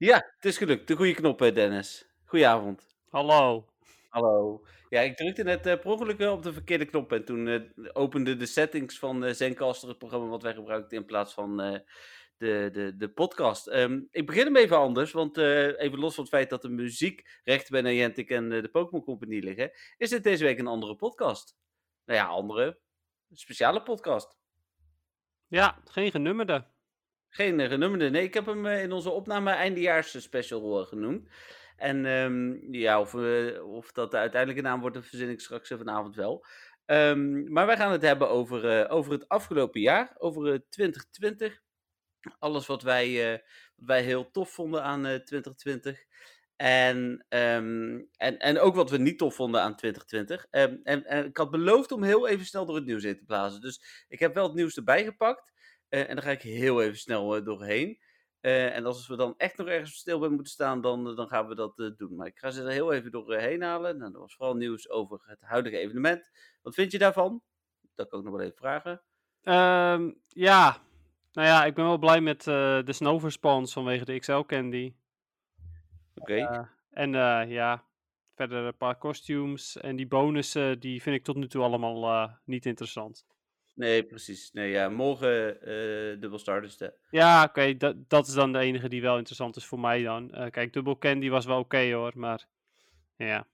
Ja, het is gelukt. De goede knop, hè, Dennis. Goedenavond. Hallo. Hallo. Ja, ik drukte net uh, per ongeluk uh, op de verkeerde knop en toen uh, opende de settings van uh, Zencaster, het programma wat wij gebruikten in plaats van de, de, de podcast. Um, ik begin hem even anders, want even los van het feit dat de muziekrechten bij Niantic en de Pokémon Company liggen, is dit deze week een andere podcast. Nou ja, andere, speciale podcast. Ja, geen genummerde. Geen genummerde, nee. Ik heb hem in onze opname eindejaars special genoemd. En um, ja, of, of dat de uiteindelijke naam wordt, dat verzin ik straks vanavond wel. Um, maar wij gaan het hebben over, over het afgelopen jaar, over uh, 2020. Alles wat wij, wat wij heel tof vonden aan 2020. En, um, en, en ook wat we niet tof vonden aan 2020. En, en, en, ik had beloofd om heel even snel door het nieuws in te blazen. Dus ik heb wel het nieuws erbij gepakt. En daar ga ik heel even snel doorheen. Uh, en als we dan echt nog ergens stil bij moeten staan, dan, dan gaan we dat doen. Maar ik ga ze er heel even doorheen halen. Nou, er was vooral nieuws over het huidige evenement. Wat vind je daarvan? Dat kan ik ook nog wel even vragen. Um, ja, nou ja, ik ben wel blij met uh, de snow response vanwege de XL Candy. Oké. Okay. en ja, verder een paar costumes en die bonussen, die vind ik tot nu toe allemaal niet interessant. Nee, precies. Nee, ja, morgen uh, dubbel Stardust. Hè. Ja, oké. Okay, dat, dat is dan de enige die wel interessant is voor mij dan. Uh, kijk, dubbel Candy was wel oké okay, hoor, maar ja.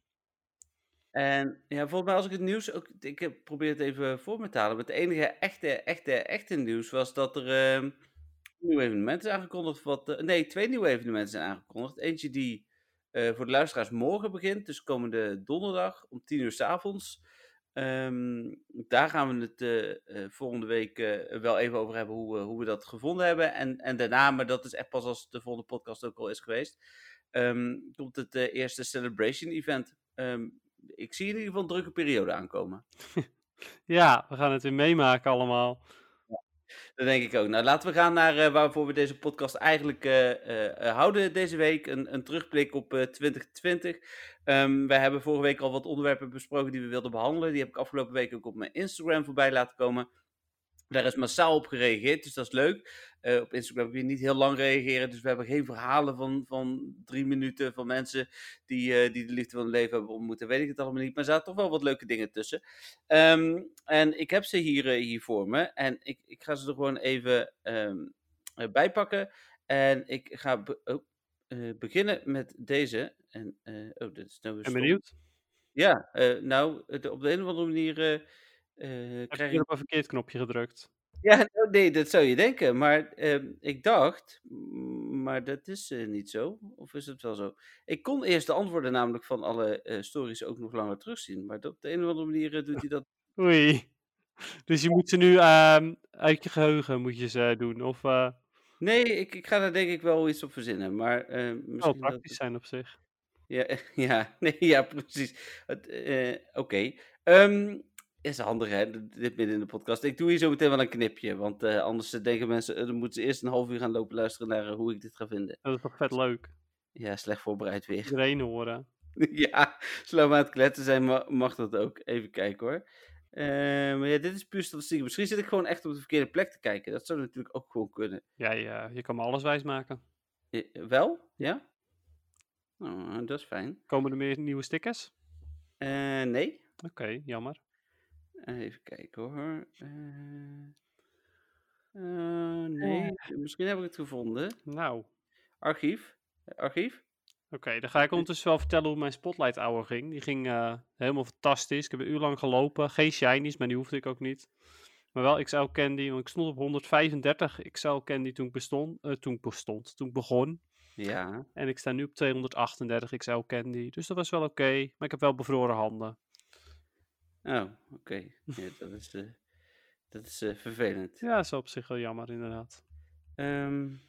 En ja, volgens mij als ik het nieuws ook... Ik heb probeer het even voor me te halen. Maar het enige echte, echte, echte nieuws was dat er uh, nieuwe evenementen zijn aangekondigd. Wat, nee, twee nieuwe evenementen zijn aangekondigd. Eentje die voor de luisteraars morgen begint. Dus komende donderdag om tien uur s avonds. Um, daar gaan we het uh, uh, volgende week uh, wel even over hebben hoe, hoe we dat gevonden hebben. En, en daarna, maar dat is echt pas als de volgende podcast ook al is geweest, um, komt het eerste Celebration Event. Um, ik zie in ieder geval een drukke periode aankomen. ja, we gaan het weer meemaken allemaal. Dat denk ik ook. Nou, laten we gaan naar uh, waarvoor we deze podcast eigenlijk uh, uh, houden deze week. Een, een terugblik op 2020. Um, wij hebben vorige week al wat onderwerpen besproken die we wilden behandelen. Die heb ik afgelopen week ook op mijn Instagram voorbij laten komen. Daar is massaal op gereageerd, dus dat is leuk. Uh, op Instagram kun je niet heel lang reageren, dus we hebben geen verhalen van, van drie minuten van mensen die, uh, die de liefde van hun leven hebben ontmoet. Weet ik het allemaal niet, maar er zaten toch wel wat leuke dingen tussen. Um, en ik heb ze hier, uh, hier voor me en ik, ik ga ze er gewoon even um, bijpakken. En ik ga be oh, beginnen met deze. En, oh, dit is nou ben benieuwd. Ja, nou, de, op de een of andere manier Heb krijg je op een verkeerd knopje gedrukt? Ja, nou, nee, dat zou je denken. Maar uh, ik dacht, maar dat is uh, niet zo. Of is het wel zo? Ik kon eerst de antwoorden namelijk van alle uh, stories ook nog langer terugzien. Maar op de een of andere manier doet hij dat. Oei. Dus je moet ze nu ehm, uit je geheugen moet je ze doen? Of, Nee, ik, ik ga daar denk ik wel iets op verzinnen. Maar, misschien oh, praktisch dat... zijn op zich. Ja, ja, nee, ja precies. Oké. Okay. Is handig, hè? Dit midden in de podcast. Ik doe hier zo meteen wel een knipje. Want uh, anders denken mensen, uh, dan moeten ze eerst een half uur gaan lopen luisteren naar uh, hoe ik dit ga vinden. Dat is toch vet leuk? Ja, slecht voorbereid weer. Iedereen horen. ja, slow aan het kletsen zijn mag dat ook. Even kijken hoor. maar ja, dit is puur statistiek. Misschien zit ik gewoon echt op de verkeerde plek te kijken. Dat zou natuurlijk ook gewoon kunnen. Ja, ja je kan me alles wijs maken. wel? Ja? Oh, dat is fijn. Komen er meer nieuwe stickers? nee. Oké, okay, jammer. Even kijken hoor. Uh, uh, nee, misschien heb ik het gevonden. Nou. Archief. Archief. Oké, okay, dan ga ik ondertussen wel vertellen hoe mijn Spotlight Hour ging. Die ging uh, helemaal fantastisch. Ik heb een uur lang gelopen. Geen shinies, maar die hoefde ik ook niet. Maar wel XL Candy, want ik stond op 135 XL Candy toen ik bestond, toen bestond, toen ik begon. Ja. En ik sta nu op 238 XL Candy. Dus dat was wel oké. Okay, maar ik heb wel bevroren handen. Oh, oké. Okay. Ja, dat is, uh, dat is uh, vervelend. Ja, dat is op zich wel jammer, inderdaad. Um,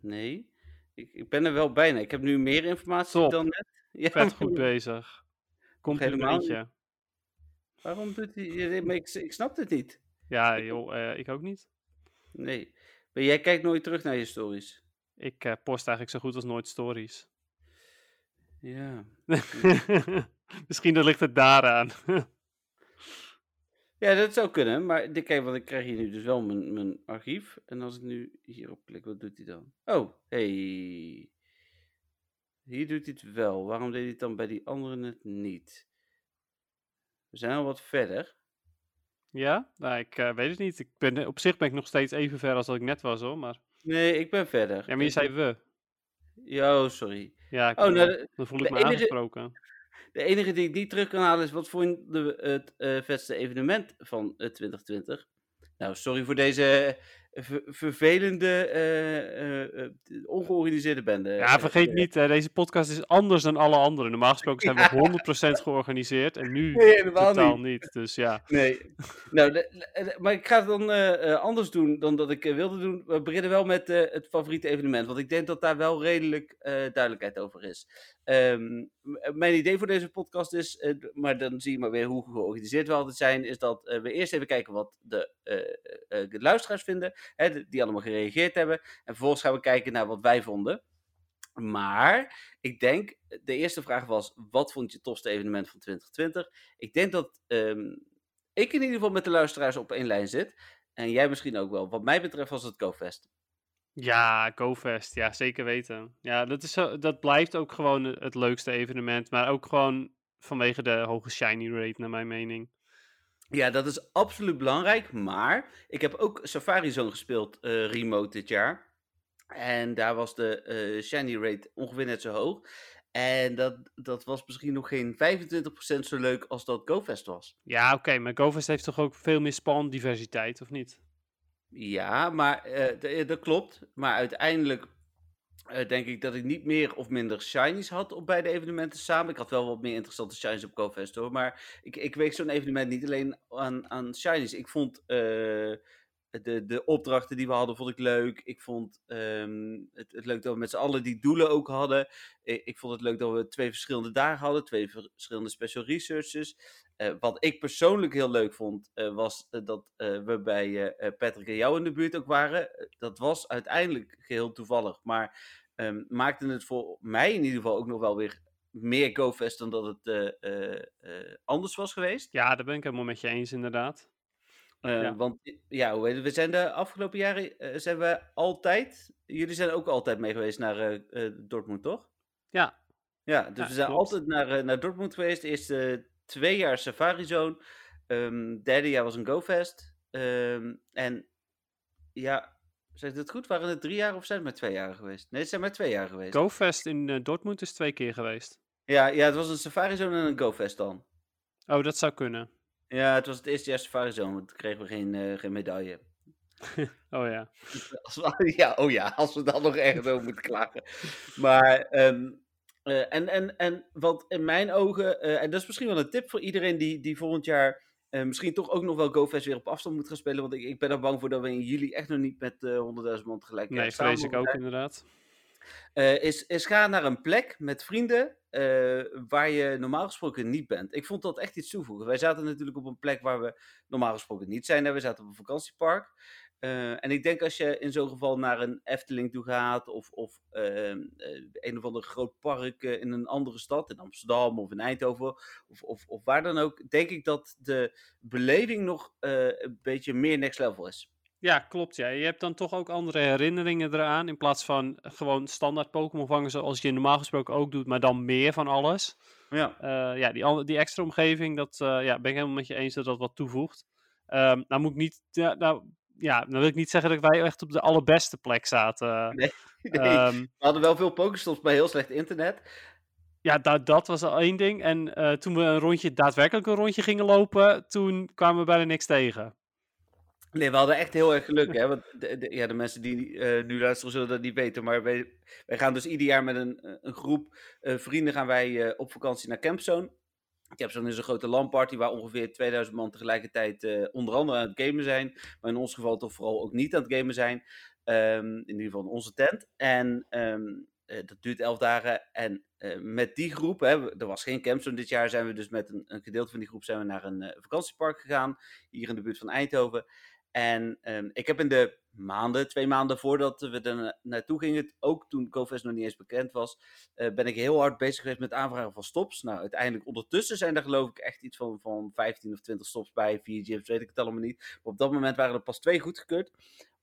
nee, ik, ik ben er wel bijna. Ik heb nu meer informatie Top. dan net. Ja, Vet goed bezig. Komt helemaal niet. Waarom doet hij... Ik, ik snap het niet. Ja, joh, uh, ik ook niet. Nee. Maar jij kijkt nooit terug naar je stories? Ik post eigenlijk zo goed als nooit stories. Ja. Misschien ligt het daaraan. Ja, dat zou kunnen, maar kijk, want ik krijg hier nu dus wel mijn, mijn archief. En als ik nu hierop klik, wat doet hij dan? Oh, hey. Hier doet hij het wel. Waarom deed hij het dan bij die andere net niet? We zijn al wat verder. Ja? Nou, ik eh, weet het niet. Ik ben, op zich ben ik nog steeds even ver als dat ik net was hoor. Maar, Nee, ik ben verder. ja, maar je zei we. Ja, oh, sorry. Ja, ik, Oh, nou, eh, dan voel ik me enige- aangesproken. De enige die ik niet terug kan halen is wat vond je het eh, vetste evenement van eh, 2020? Nou, sorry voor deze eh, ver- vervelende, eh, eh, eh, ongeorganiseerde bende. Ja, vergeet niet, hè, deze podcast is anders dan alle andere. Normaal gesproken zijn we 100% georganiseerd en nu Nee, totaal niet. niet. Dus ja, Nee. nou, de- de- maar ik ga het dan anders doen dan dat ik wilde doen. We beginnen wel met het favoriete evenement, want ik denk dat daar wel redelijk duidelijkheid over is. Ehm, m- mijn idee voor deze podcast is, eh, maar dan zie je maar weer hoe georganiseerd we altijd zijn, is dat eh, we eerst even kijken wat de, eh, eh, luisteraars vinden, hè, die allemaal gereageerd hebben. En vervolgens gaan we kijken naar wat wij vonden. Maar ik denk, de eerste vraag was: wat vond je het tofste evenement van 2020? Ik denk dat ehm, ik in ieder geval met de luisteraars op één lijn zit. En jij misschien ook wel. Wat mij betreft was het GoFest. Ja, GoFest, ja, zeker weten. Ja, dat, is, zo- dat blijft ook gewoon het leukste evenement, maar ook gewoon vanwege de hoge shiny rate, naar mijn mening. Ja, dat is absoluut belangrijk. Maar ik heb ook Safari Zone gespeeld eh, remote dit jaar. En daar was de eh, shiny rate ongeveer net zo hoog. En dat, dat was misschien nog geen 25% zo leuk als dat GoFest was. Ja, oké, maar GoFest heeft toch ook veel meer spawndiversiteit, of niet? Ja, maar eh, eh, dat klopt. Maar uiteindelijk eh, denk ik dat ik niet meer of minder shinies had op beide evenementen samen. Ik had wel wat meer interessante shinies op GoFest hoor. Maar ik, ik weeg zo'n evenement niet alleen aan, aan shinies. Ik vond de, de opdrachten die we hadden, vond ik leuk. Ik vond ehm, het, het leuk dat we met z'n allen die doelen ook hadden. Ik, ik vond het leuk dat we twee verschillende dagen hadden. Twee ver- verschillende special researches. Eh, wat ik persoonlijk heel leuk vond, eh, was eh, dat we bij Patrick en jou in de buurt ook waren. Dat was uiteindelijk geheel toevallig, maar ehm, maakte het voor mij in ieder geval ook nog wel weer meer GoFest dan dat het anders was geweest. Ja, daar ben ik helemaal met je eens, inderdaad. Ja. Want ja, hoe heet het, we zijn de afgelopen jaren zijn we altijd. Jullie zijn ook altijd mee geweest naar Dortmund, toch? Ja, Ja, dus Ja, we zijn klopt. altijd naar, naar Dortmund geweest. De eerste twee jaar Safari Zone. Ehm derde jaar was een GoFest. Ehm en ja, zeg ik het goed? Waren het drie jaar of zijn het maar twee jaar geweest? Nee, het zijn maar twee jaar geweest. GoFest in eh, Dortmund is twee keer geweest. Ja, ja, het was een Safari Zone en een GoFest dan. Oh, dat zou kunnen. Ja, het was het eerste jaar Safari Zone, want toen kregen we geen, eh, geen medaille. Oh ja. Als we, ja, oh ja, als we dan nog echt over moeten klagen. Maar, ehm, eh, en, en, en wat in mijn ogen, eh, en dat is misschien wel een tip voor iedereen die, die volgend jaar eh, misschien toch ook nog wel GoFest weer op afstand moet gaan spelen. Want ik, ik ben er bang voor dat we in juli echt nog niet met eh 100.000 man tegelijk Nee, vrees ik ook inderdaad. Is, is ga naar een plek met vrienden waar je normaal gesproken niet bent. Ik vond dat echt iets toevoegen. Wij zaten natuurlijk op een plek waar we normaal gesproken niet zijn. Hè. We zaten op een vakantiepark. Eh, en ik denk als je in zo'n geval naar een Efteling toe gaat of, of ehm, eh, een of ander groot park eh, in een andere stad, in Amsterdam of in Eindhoven of, of, of waar dan ook, denk ik dat de beleving nog een beetje meer next level is. Ja, klopt. Ja. Je hebt dan toch ook andere herinneringen eraan. In plaats van gewoon standaard Pokémon vangen zoals je normaal gesproken ook doet, maar dan meer van alles. Ja. Ja, die, die extra omgeving, dat ja, ben ik helemaal met je eens dat dat wat toevoegt. Ehm, nou moet ik niet, ja, nou, ja, dan wil ik niet zeggen dat wij echt op de allerbeste plek zaten. Nee, nee. Ehm, we hadden wel veel Pokestops bij heel slecht internet. ja, dat, dat was al één ding. En eh, toen we een rondje, daadwerkelijk een rondje gingen lopen, toen kwamen we bijna niks tegen. Nee, we hadden echt heel erg geluk, hè? Want de, de- ja, de mensen die eh, nu luisteren zullen dat niet weten. Maar wij, wij gaan dus ieder jaar met een, een groep eh, vrienden gaan wij op vakantie naar Campzone. Campzone is een grote LAN-party waar ongeveer 2000 man tegelijkertijd eh, onder andere aan het gamen zijn. Maar in ons geval toch vooral ook niet aan het gamen zijn. Ehm, in ieder geval in onze tent. En ehm, eh, dat duurt 11 dagen. En eh, met die groep, hè, er was geen Campzone dit jaar, zijn we dus met een, een gedeelte van die groep zijn we naar een vakantiepark gegaan. Hier in de buurt van Eindhoven. En ehm, ik heb in de maanden, twee maanden voordat we er na- naartoe gingen, ook toen GoFest nog niet eens bekend was, eh, ben ik heel hard bezig geweest met aanvragen van stops. Nou, uiteindelijk ondertussen zijn er geloof ik echt iets van, van 15 of 20 stops bij, vier gyms, weet ik het allemaal niet. Maar op dat moment waren er pas twee goedgekeurd,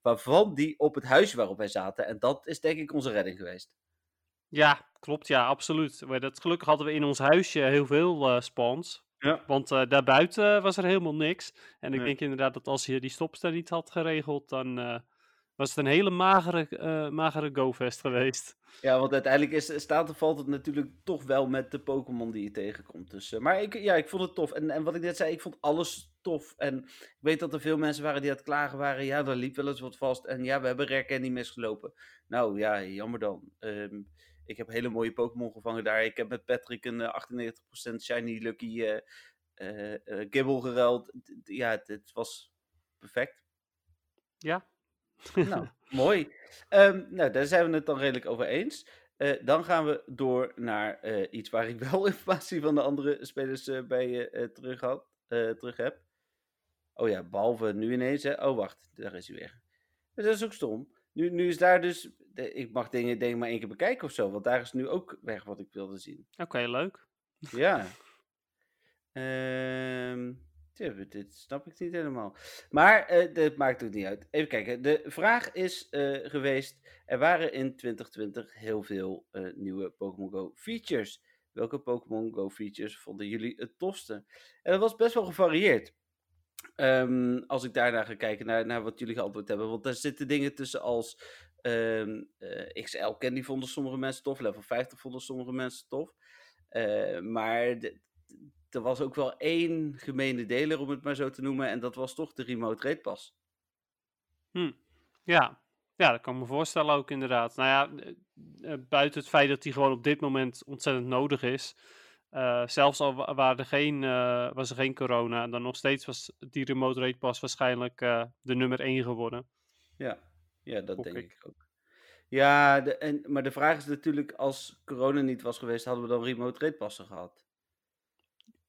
waarvan die op het huisje waarop wij zaten. En dat is denk ik onze redding geweest. Ja, klopt, ja, absoluut. Dat, gelukkig hadden we in ons huisje heel veel eh spawns. Ja. Want eh, daarbuiten was er helemaal niks. En ik denk inderdaad dat als je die stops daar niet had geregeld, dan eh, was het een hele magere, eh magere GoFest geweest. Ja, want uiteindelijk is, staat of valt het natuurlijk toch wel met de Pokémon die je tegenkomt. Dus, eh, maar ik, ja, ik vond het tof. En, en wat ik net zei, ik vond alles tof. En ik weet dat er veel mensen waren die aan het klagen waren. Ja, daar liep wel eens wat vast. En ja, we hebben Rek en niet misgelopen. Nou ja, jammer dan. Ehm, ik heb hele mooie Pokémon gevangen daar. Ik heb met Patrick een eh, 98% Shiny Lucky eh eh, eh, Gibble geruild. Ja, het, was perfect. Ja, Nou, mooi. Ehm, nou, daar zijn we het dan redelijk over eens. Eh, dan gaan we door naar eh, iets waar ik wel informatie van de andere spelers eh, bij eh, eh, terug, had, eh, terug heb. Oh ja, behalve nu ineens. Hè. Oh, wacht, daar is hij weer. Dat is ook stom. Nu, nu is daar dus. ik mag dingen denk ik maar één keer bekijken of zo. Want daar is nu ook weg wat ik wilde zien. oké, leuk. Ja. Ehm tja, dit snap ik niet helemaal. Maar eh, dat maakt ook niet uit. Even kijken. De vraag is eh, geweest: er waren in 2020 heel veel eh, nieuwe Pokémon Go features. Welke Pokémon Go features vonden jullie het tofste? En dat was best wel gevarieerd. Ehm, als ik daarna ga kijken naar, naar wat jullie geantwoord hebben. Want daar zitten dingen tussen als ehm, eh, XL Candy vonden sommige mensen tof. Level 50 vonden sommige mensen tof. Eh, maar er was ook wel één gemene deler, om het maar zo te noemen. En dat was toch de Remote Rate. Hm. Ja. ja, dat kan ik me voorstellen ook inderdaad. Nou ja, eh, buiten het feit dat die gewoon op dit moment ontzettend nodig is. Eh, zelfs al wa- waren er geen, eh, was er geen corona, dan nog steeds was die remote rate waarschijnlijk eh, de nummer 1 geworden. Ja, ja dat denk ik. ik ook. Ja, de, en, maar de vraag is natuurlijk, als corona niet was geweest, hadden we dan Remote Rate Passen gehad?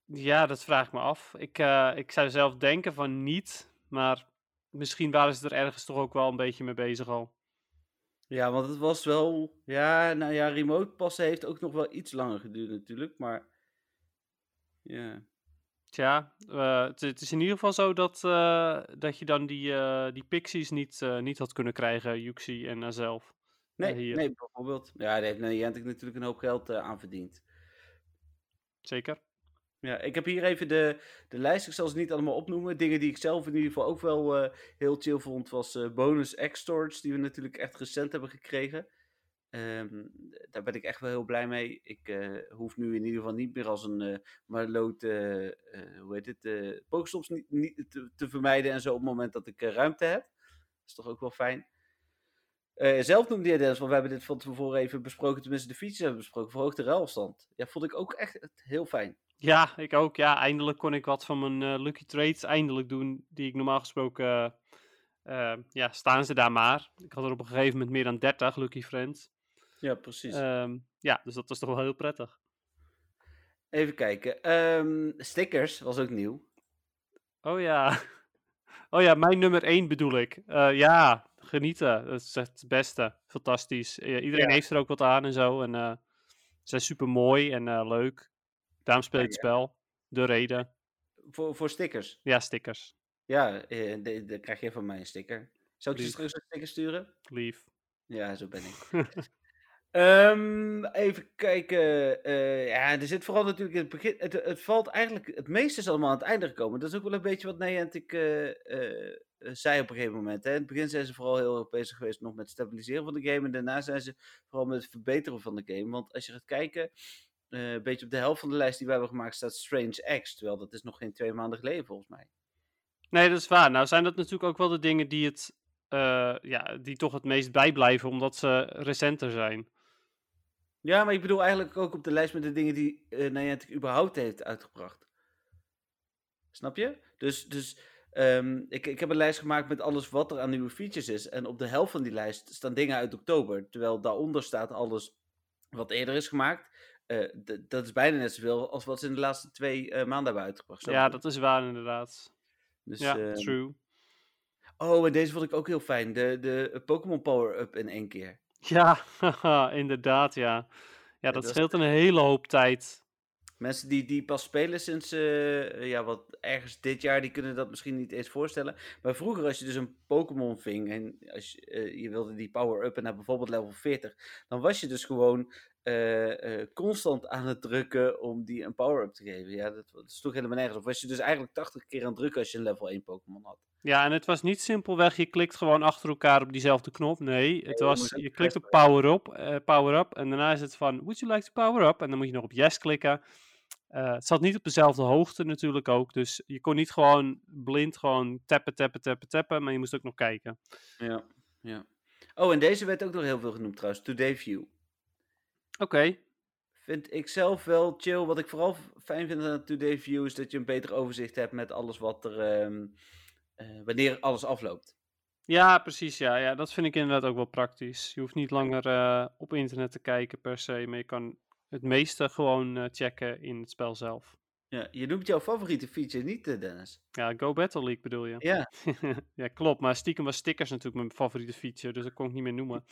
Ja, dat vraag ik me af. Ik, ik zou zelf denken van niet, maar misschien waren ze er ergens toch ook wel een beetje mee bezig al. Ja, want het was wel. Ja, nou ja, remote passen heeft ook nog wel iets langer geduurd natuurlijk. Maar. Ja. Tja, eh, het, het is in ieder geval zo dat, eh, dat je dan die, eh, die pixies niet, niet had kunnen krijgen, Yuxi en Azelf. Nee, hier. nee, bijvoorbeeld. Ja, daar heeft Niantic natuurlijk een hoop geld aan verdiend. Zeker. Ja, ik heb hier even de, de lijst. Ik zal ze niet allemaal opnoemen. Dingen die ik zelf in ieder geval ook wel heel chill vond, was bonus X-Storage, die we natuurlijk echt recent hebben gekregen. Ehm, daar ben ik echt wel heel blij mee. Ik eh, hoef nu in ieder geval niet meer als een uh, marloot, eh, eh, hoe heet het, uh, niet, niet te, vermijden en zo op het moment dat ik ruimte heb. Dat is toch ook wel fijn. Zelf noemde jij Dennis, want we hebben dit van tevoren even besproken, tenminste de features hebben besproken, verhoogde ruilstand. Ja, vond ik ook echt heel fijn. Ja, ik ook. Ja, eindelijk kon ik wat van mijn lucky trades eindelijk doen, die ik normaal gesproken, ja, staan ze daar maar. Ik had er op een gegeven moment meer dan 30 lucky friends. Ja, precies. Um, ja, dus dat was toch wel heel prettig. Even kijken. Um, stickers was ook nieuw. Oh ja. Oh ja, mijn nummer 1 bedoel ik. Uh, ja, genieten. Dat is het beste. Fantastisch. Iedereen ja. heeft er ook wat aan en zo. En uh, ze zijn super mooi en uh, leuk. Daarom speel je het spel. De reden. Voor, voor stickers? Ja, stickers. Ja, dan krijg je van mij een sticker. Zou ik je straks een sticker sturen? Lief. Ja, zo ben ik. um, even kijken. Uh, ja, er zit vooral natuurlijk in het begin. Het, het, valt eigenlijk. Het meeste is allemaal aan het einde gekomen. Dat is ook wel een beetje wat Niantic uh, uh, zei op een gegeven moment. Hè. In het begin zijn ze vooral heel erg bezig geweest nog met het stabiliseren van de game. En daarna zijn ze vooral met het verbeteren van de game. Want als je gaat kijken. Een beetje op de helft van de lijst die we hebben gemaakt staat Strange X. Terwijl dat is nog geen twee maanden geleden volgens mij. Nee, dat is waar. Nou zijn dat natuurlijk ook wel de dingen die het. Ja, die toch het meest bijblijven, omdat ze recenter zijn. Ja, maar ik bedoel eigenlijk ook op de lijst met de dingen die uh, Niantic überhaupt heeft uitgebracht. Snap je? Dus, dus um, ik, ik heb een lijst gemaakt met alles wat er aan nieuwe features is. En op de helft van die lijst staan dingen uit oktober. Terwijl daaronder staat alles wat eerder is gemaakt. Uh, dat is bijna net zoveel als wat ze in de laatste twee uh, maanden hebben uitgebracht. Zo ja, dat is waar inderdaad. Dus, ja, uh, true. Oh, en deze vond ik ook heel fijn. De, de Pokémon Power-up in één keer. Ja, inderdaad, ja. Ja, dat dat is scheelt een hele hoop tijd. Mensen die, die pas spelen sinds, eh, ja, wat ergens dit jaar, die kunnen dat misschien niet eens voorstellen. Maar vroeger, als je dus een Pokémon ving en als je, eh, je wilde die power-up en naar bijvoorbeeld level 40, dan was je dus gewoon eh, constant aan het drukken om die een power-up te geven. Ja, dat, dat sloeg helemaal nergens op. Was je dus eigenlijk 80 keer aan het drukken als je een level 1 Pokémon had. Ja, en het was niet simpelweg, je klikt gewoon achter elkaar op diezelfde knop. Nee, het was, je klikt op power up, eh, power up en daarna is het van, would you like to power up? En dan moet je nog op yes klikken. Eh, het zat niet op dezelfde hoogte natuurlijk ook, dus je kon niet gewoon blind gewoon tappen, tappen, tappen, tappen, maar je moest ook nog kijken. Ja, ja. Oh, en deze werd ook nog heel veel genoemd trouwens, Today View. Oké, Vind ik zelf wel chill. Wat ik vooral fijn vind aan Today View is dat je een beter overzicht hebt met alles wat er, ehm, eh, wanneer alles afloopt. ja precies, ja, ja, dat vind ik inderdaad ook wel praktisch. Je hoeft niet langer eh, op internet te kijken per se, maar je kan het meeste gewoon eh, checken in het spel zelf. Ja, je noemt jouw favoriete feature niet, eh, Dennis. Ja, Go Battle League bedoel je? Ja. ja, klopt. Maar stiekem was stickers natuurlijk mijn favoriete feature, dus dat kon ik niet meer noemen.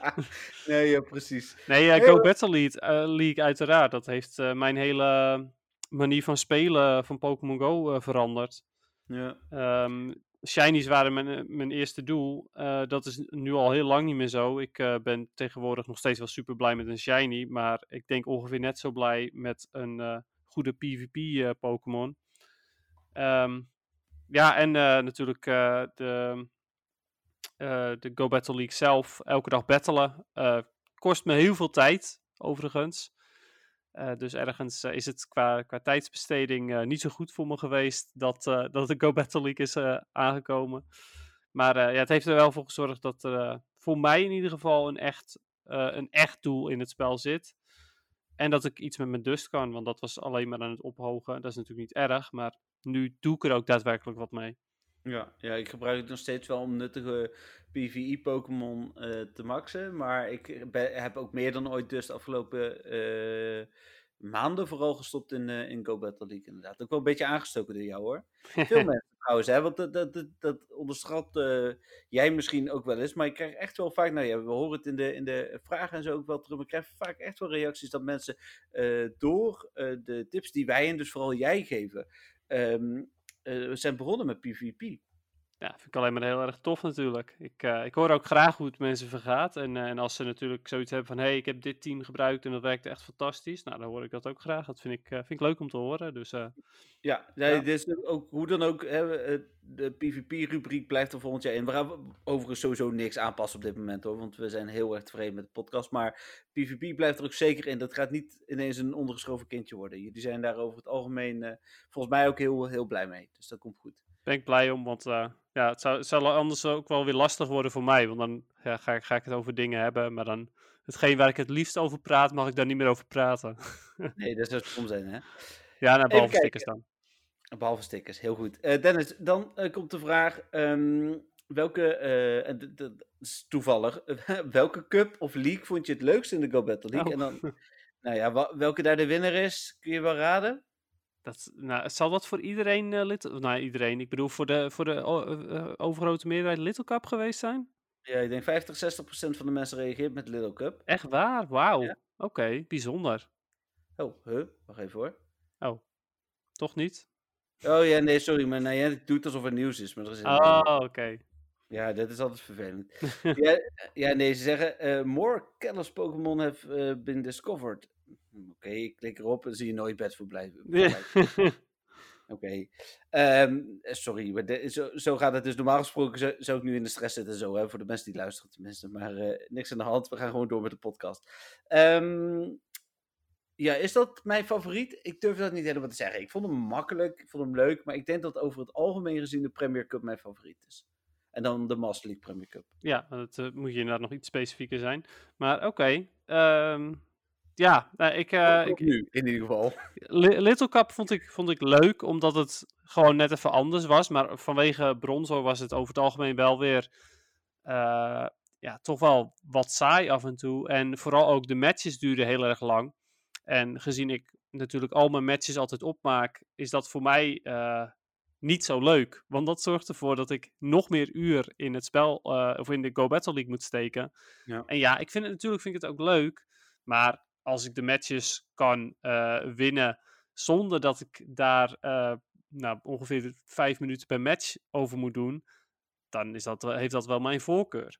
nee, ja, precies. Nee, eh, Go. Battle League, eh, League uiteraard. Dat heeft eh, mijn hele manier van spelen van Pokémon Go eh, veranderd. Ja. Ehm shinies waren mijn, eh, mijn eerste doel. Eh, dat is nu al heel lang niet meer zo. Ik eh, ben tegenwoordig nog steeds wel super blij met een shiny. Maar ik denk ongeveer net zo blij met een goede PvP-Pokémon. Ehm, ja, en natuurlijk de, de Go Battle League zelf. Elke dag battelen. kost me heel veel tijd, overigens. Eh, dus ergens eh, is het qua, qua tijdsbesteding eh, niet zo goed voor me geweest dat, dat de Go Battle League is aangekomen. Maar ja, het heeft er wel voor gezorgd dat er voor mij in ieder geval een echt, een echt doel in het spel zit. En dat ik iets met mijn dust kan, want dat was alleen maar aan het ophogen. Dat is natuurlijk niet erg, maar nu doe ik er ook daadwerkelijk wat mee. Ja, ja, ik gebruik het nog steeds wel om nuttige PvE-Pokémon eh, te maxen. Maar ik ben- heb ook meer dan ooit dus de afgelopen eh, maanden vooral gestopt in, eh, in Go Battle League inderdaad. Ook wel een beetje aangestoken door jou hoor. Veel mensen trouwens, hè, want dat, dat, dat, dat onderschat jij misschien ook wel eens. Maar ik krijg echt wel vaak, nou ja, we horen het in de, in de vragen en zo ook wel terug. Maar ik krijg vaak echt wel reacties dat mensen door de tips die wij en dus vooral jij geven, ehm, eh, zijn begonnen met PvP. Ja, vind ik alleen maar heel erg tof natuurlijk. Ik, eh, ik hoor ook graag hoe het mensen vergaat. En, eh, en als ze natuurlijk zoiets hebben van... hé, hey, ik heb dit team gebruikt en dat werkte echt fantastisch. Nou, dan hoor ik dat ook graag. Dat vind ik, eh, vind ik leuk om te horen. Dus Ja, nee, Ja. Dus ook, hoe dan ook, hè, de PvP-rubriek blijft er volgend jaar in. We gaan overigens sowieso niks aanpassen op dit moment hoor, want we zijn heel erg tevreden met de podcast. Maar PvP blijft er ook zeker in. Dat gaat niet ineens een ondergeschoven kindje worden. Jullie zijn daar over het algemeen volgens mij ook heel, heel blij mee. Dus dat komt goed. Ben ik blij om. Want eh, ja, het, zou, het zal anders ook wel weer lastig worden voor mij. Want dan ja, ga, ik- ga ik het over dingen hebben. Maar dan... Hetgeen waar ik het liefst over praat, mag ik daar niet meer over praten. Nee, dat zou stom zijn hè. ja, nou, behalve stickers dan. Behalve stickers, heel goed. Eh, Dennis, dan eh, komt de vraag: ehm, welke, en dat is toevallig, welke cup of league vond je het leukst in de Go Battle League? Oh. En dan, nou ja, welke daar de winnaar is, kun je wel raden? Dat, nou, zal dat voor iedereen, eh Little... Nou, iedereen. Ik bedoel, voor de, voor de eh, eh, overgrote meerderheid Little Cup geweest zijn? Ja, ik denk 50, 60 procent van de mensen reageert met Little Cup. Echt waar? Wauw. Ja. Oké, bijzonder. Oh, huh? Wacht even hoor. Oh, toch niet? Oh ja, nee, sorry, maar nou, het doet alsof het nieuws is, maar er is Oh, oké. Ja, dat is altijd vervelend. ja, ja, nee, ze zeggen, more Kalos Pokémon have been discovered. Hm, Oké, ik klik erop en zie je nooit bed verblijven. verblijven. Oké. Ehm, eh, sorry, maar de- zo, zo gaat het dus. Normaal gesproken zou, zou ik nu in de stress zitten, zo, hè, voor de mensen die luisteren tenminste. Maar eh, niks aan de hand, we gaan gewoon door met de podcast. Ehm, ja, is dat mijn favoriet? Ik durf dat niet helemaal te zeggen. Ik vond hem makkelijk, ik vond hem leuk, maar ik denk dat over het algemeen gezien de Premier Cup mijn favoriet is. En dan de Master League Premier Cup. ja, dat eh, moet je inderdaad nog iets specifieker zijn. Maar oké. ehm, ja, nou, ik, eh, ik, nu, in ieder geval. Li- Little Cup vond ik, vond ik leuk, omdat het gewoon net even anders was. Maar vanwege Bronzo was het over het algemeen wel weer eh, ja, toch wel wat saai af en toe. En vooral ook de matches duurden heel erg lang. En gezien ik natuurlijk al mijn matches altijd opmaak, is dat voor mij eh, niet zo leuk. Want dat zorgt ervoor dat ik nog meer uur in het spel uh, of in de Go Battle League moet steken. Ja. En ja, ik vind het natuurlijk vind ik het ook leuk. Maar als ik de matches kan uh, winnen zonder dat ik daar uh, nou, ongeveer vijf minuten per match over moet doen, dan is dat, heeft dat wel mijn voorkeur.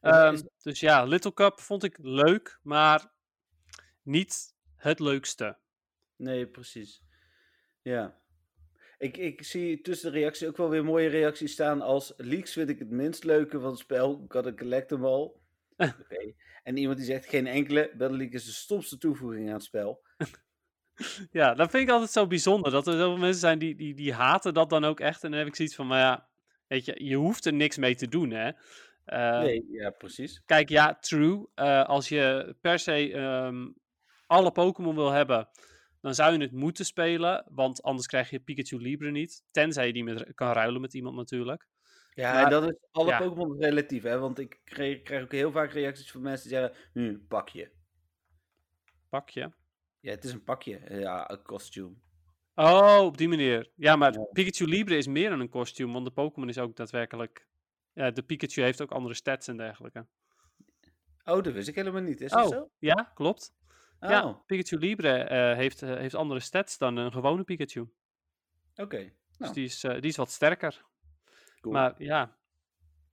Um, dus ja, Little Cup vond ik leuk, maar niet het leukste. Nee, precies. Ja. Ik, ik zie tussen de reacties ook wel weer mooie reacties staan als Leaks vind ik het minst leuke van het spel. Ik had een collectible. okay. En iemand die zegt geen enkele. Battle League is de stomste toevoeging aan het spel. ja, dat vind ik altijd zo bijzonder. Dat er zoveel mensen zijn die, die, die haten dat dan ook echt. En dan heb ik zoiets van, maar ja, weet je, je hoeft er niks mee te doen, hè. Uh, nee, ja, precies. Kijk, ja, true. Uh, als je per se um, alle Pokémon wil hebben, dan zou je het moeten spelen. Want anders krijg je Pikachu Libre niet. Tenzij je die met, kan ruilen met iemand natuurlijk. Ja, maar, en dat is alle ja. Pokémon relatief, hè. Want ik krijg, krijg, ook heel vaak reacties van mensen die zeggen, hm, pakje. Pakje? Ja, het is een pakje. Ja, een costume. Oh, op die manier. Ja, maar ja. Pikachu Libre is meer dan een kostuum, want de Pokémon is ook daadwerkelijk... Ja, de Pikachu heeft ook andere stats en dergelijke. Oh, dat wist ik helemaal niet. Is oh, dat zo? Ja, klopt. Oh. Ja, Pikachu Libre uh, heeft, uh, heeft andere stats dan een gewone Pikachu. Oké. Okay. Nou. Dus die is, uh, die is wat sterker. Cool. Maar ja.